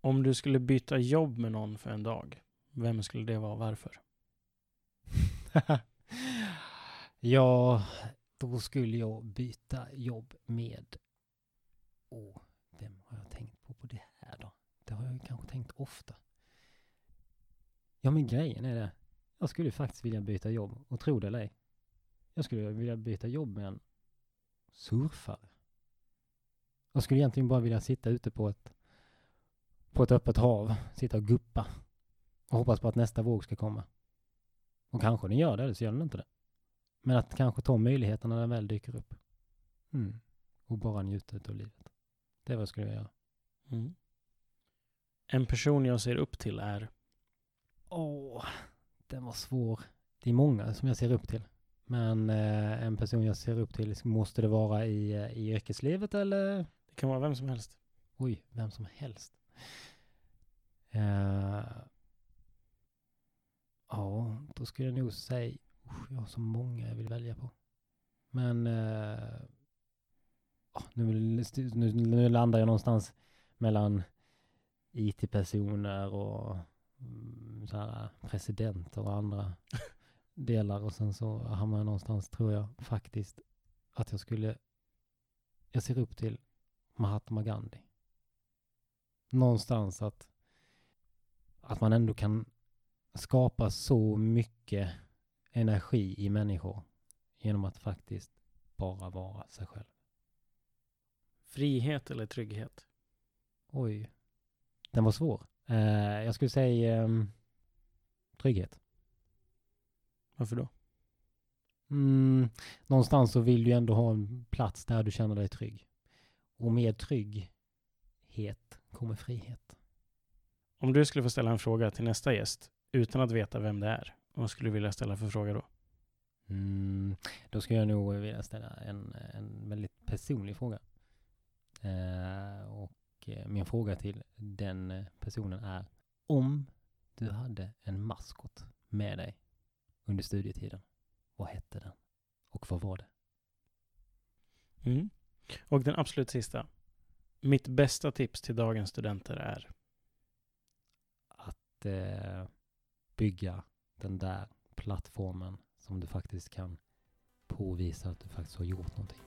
Om du skulle byta jobb med någon för en dag, vem skulle det vara och varför? ja, då skulle jag byta jobb med... Åh, vem har jag tänkt på på det här då? Det har jag ju kanske tänkt ofta. Ja, men grejen är det. Jag skulle faktiskt vilja byta jobb, och tro det eller ej. Jag skulle vilja byta jobb med en surfare. Jag skulle egentligen bara vilja sitta ute på ett, på ett öppet hav, sitta och guppa och hoppas på att nästa våg ska komma. Och kanske den gör det, eller så gör den inte det. Men att kanske ta möjligheterna när den väl dyker upp. Mm. Och bara njuta av livet. Det är vad jag skulle göra. Mm. En person jag ser upp till är Åh, den var svår. Det är många som jag ser upp till. Men eh, en person jag ser upp till, måste det vara i, eh, i yrkeslivet eller? Det kan vara vem som helst. Oj, vem som helst. Eh, ja, då skulle jag nog säga, jag har så många jag vill välja på. Men eh, ja, nu, nu, nu landar jag någonstans mellan IT-personer och mm, så här, presidenter och andra delar och sen så hamnar jag någonstans, tror jag faktiskt, att jag skulle, jag ser upp till Mahatma Gandhi. Någonstans att, att man ändå kan skapa så mycket energi i människor genom att faktiskt bara vara sig själv. Frihet eller trygghet? Oj, den var svår. Eh, jag skulle säga ehm, trygghet. Varför då? Mm, någonstans så vill du ändå ha en plats där du känner dig trygg. Och med trygghet kommer frihet. Om du skulle få ställa en fråga till nästa gäst utan att veta vem det är, vad skulle du vilja ställa för fråga då? Mm, då skulle jag nog vilja ställa en, en väldigt personlig fråga. Eh, och eh, min fråga till den personen är om du hade en maskot med dig under studietiden, vad hette den? Och vad var det? Mm. Och den absolut sista. Mitt bästa tips till dagens studenter är Att eh, bygga den där plattformen som du faktiskt kan påvisa att du faktiskt har gjort någonting.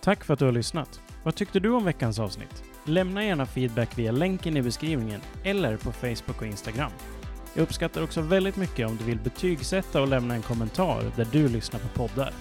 Tack för att du har lyssnat. Vad tyckte du om veckans avsnitt? Lämna gärna feedback via länken i beskrivningen eller på Facebook och Instagram. Jag uppskattar också väldigt mycket om du vill betygsätta och lämna en kommentar där du lyssnar på poddar.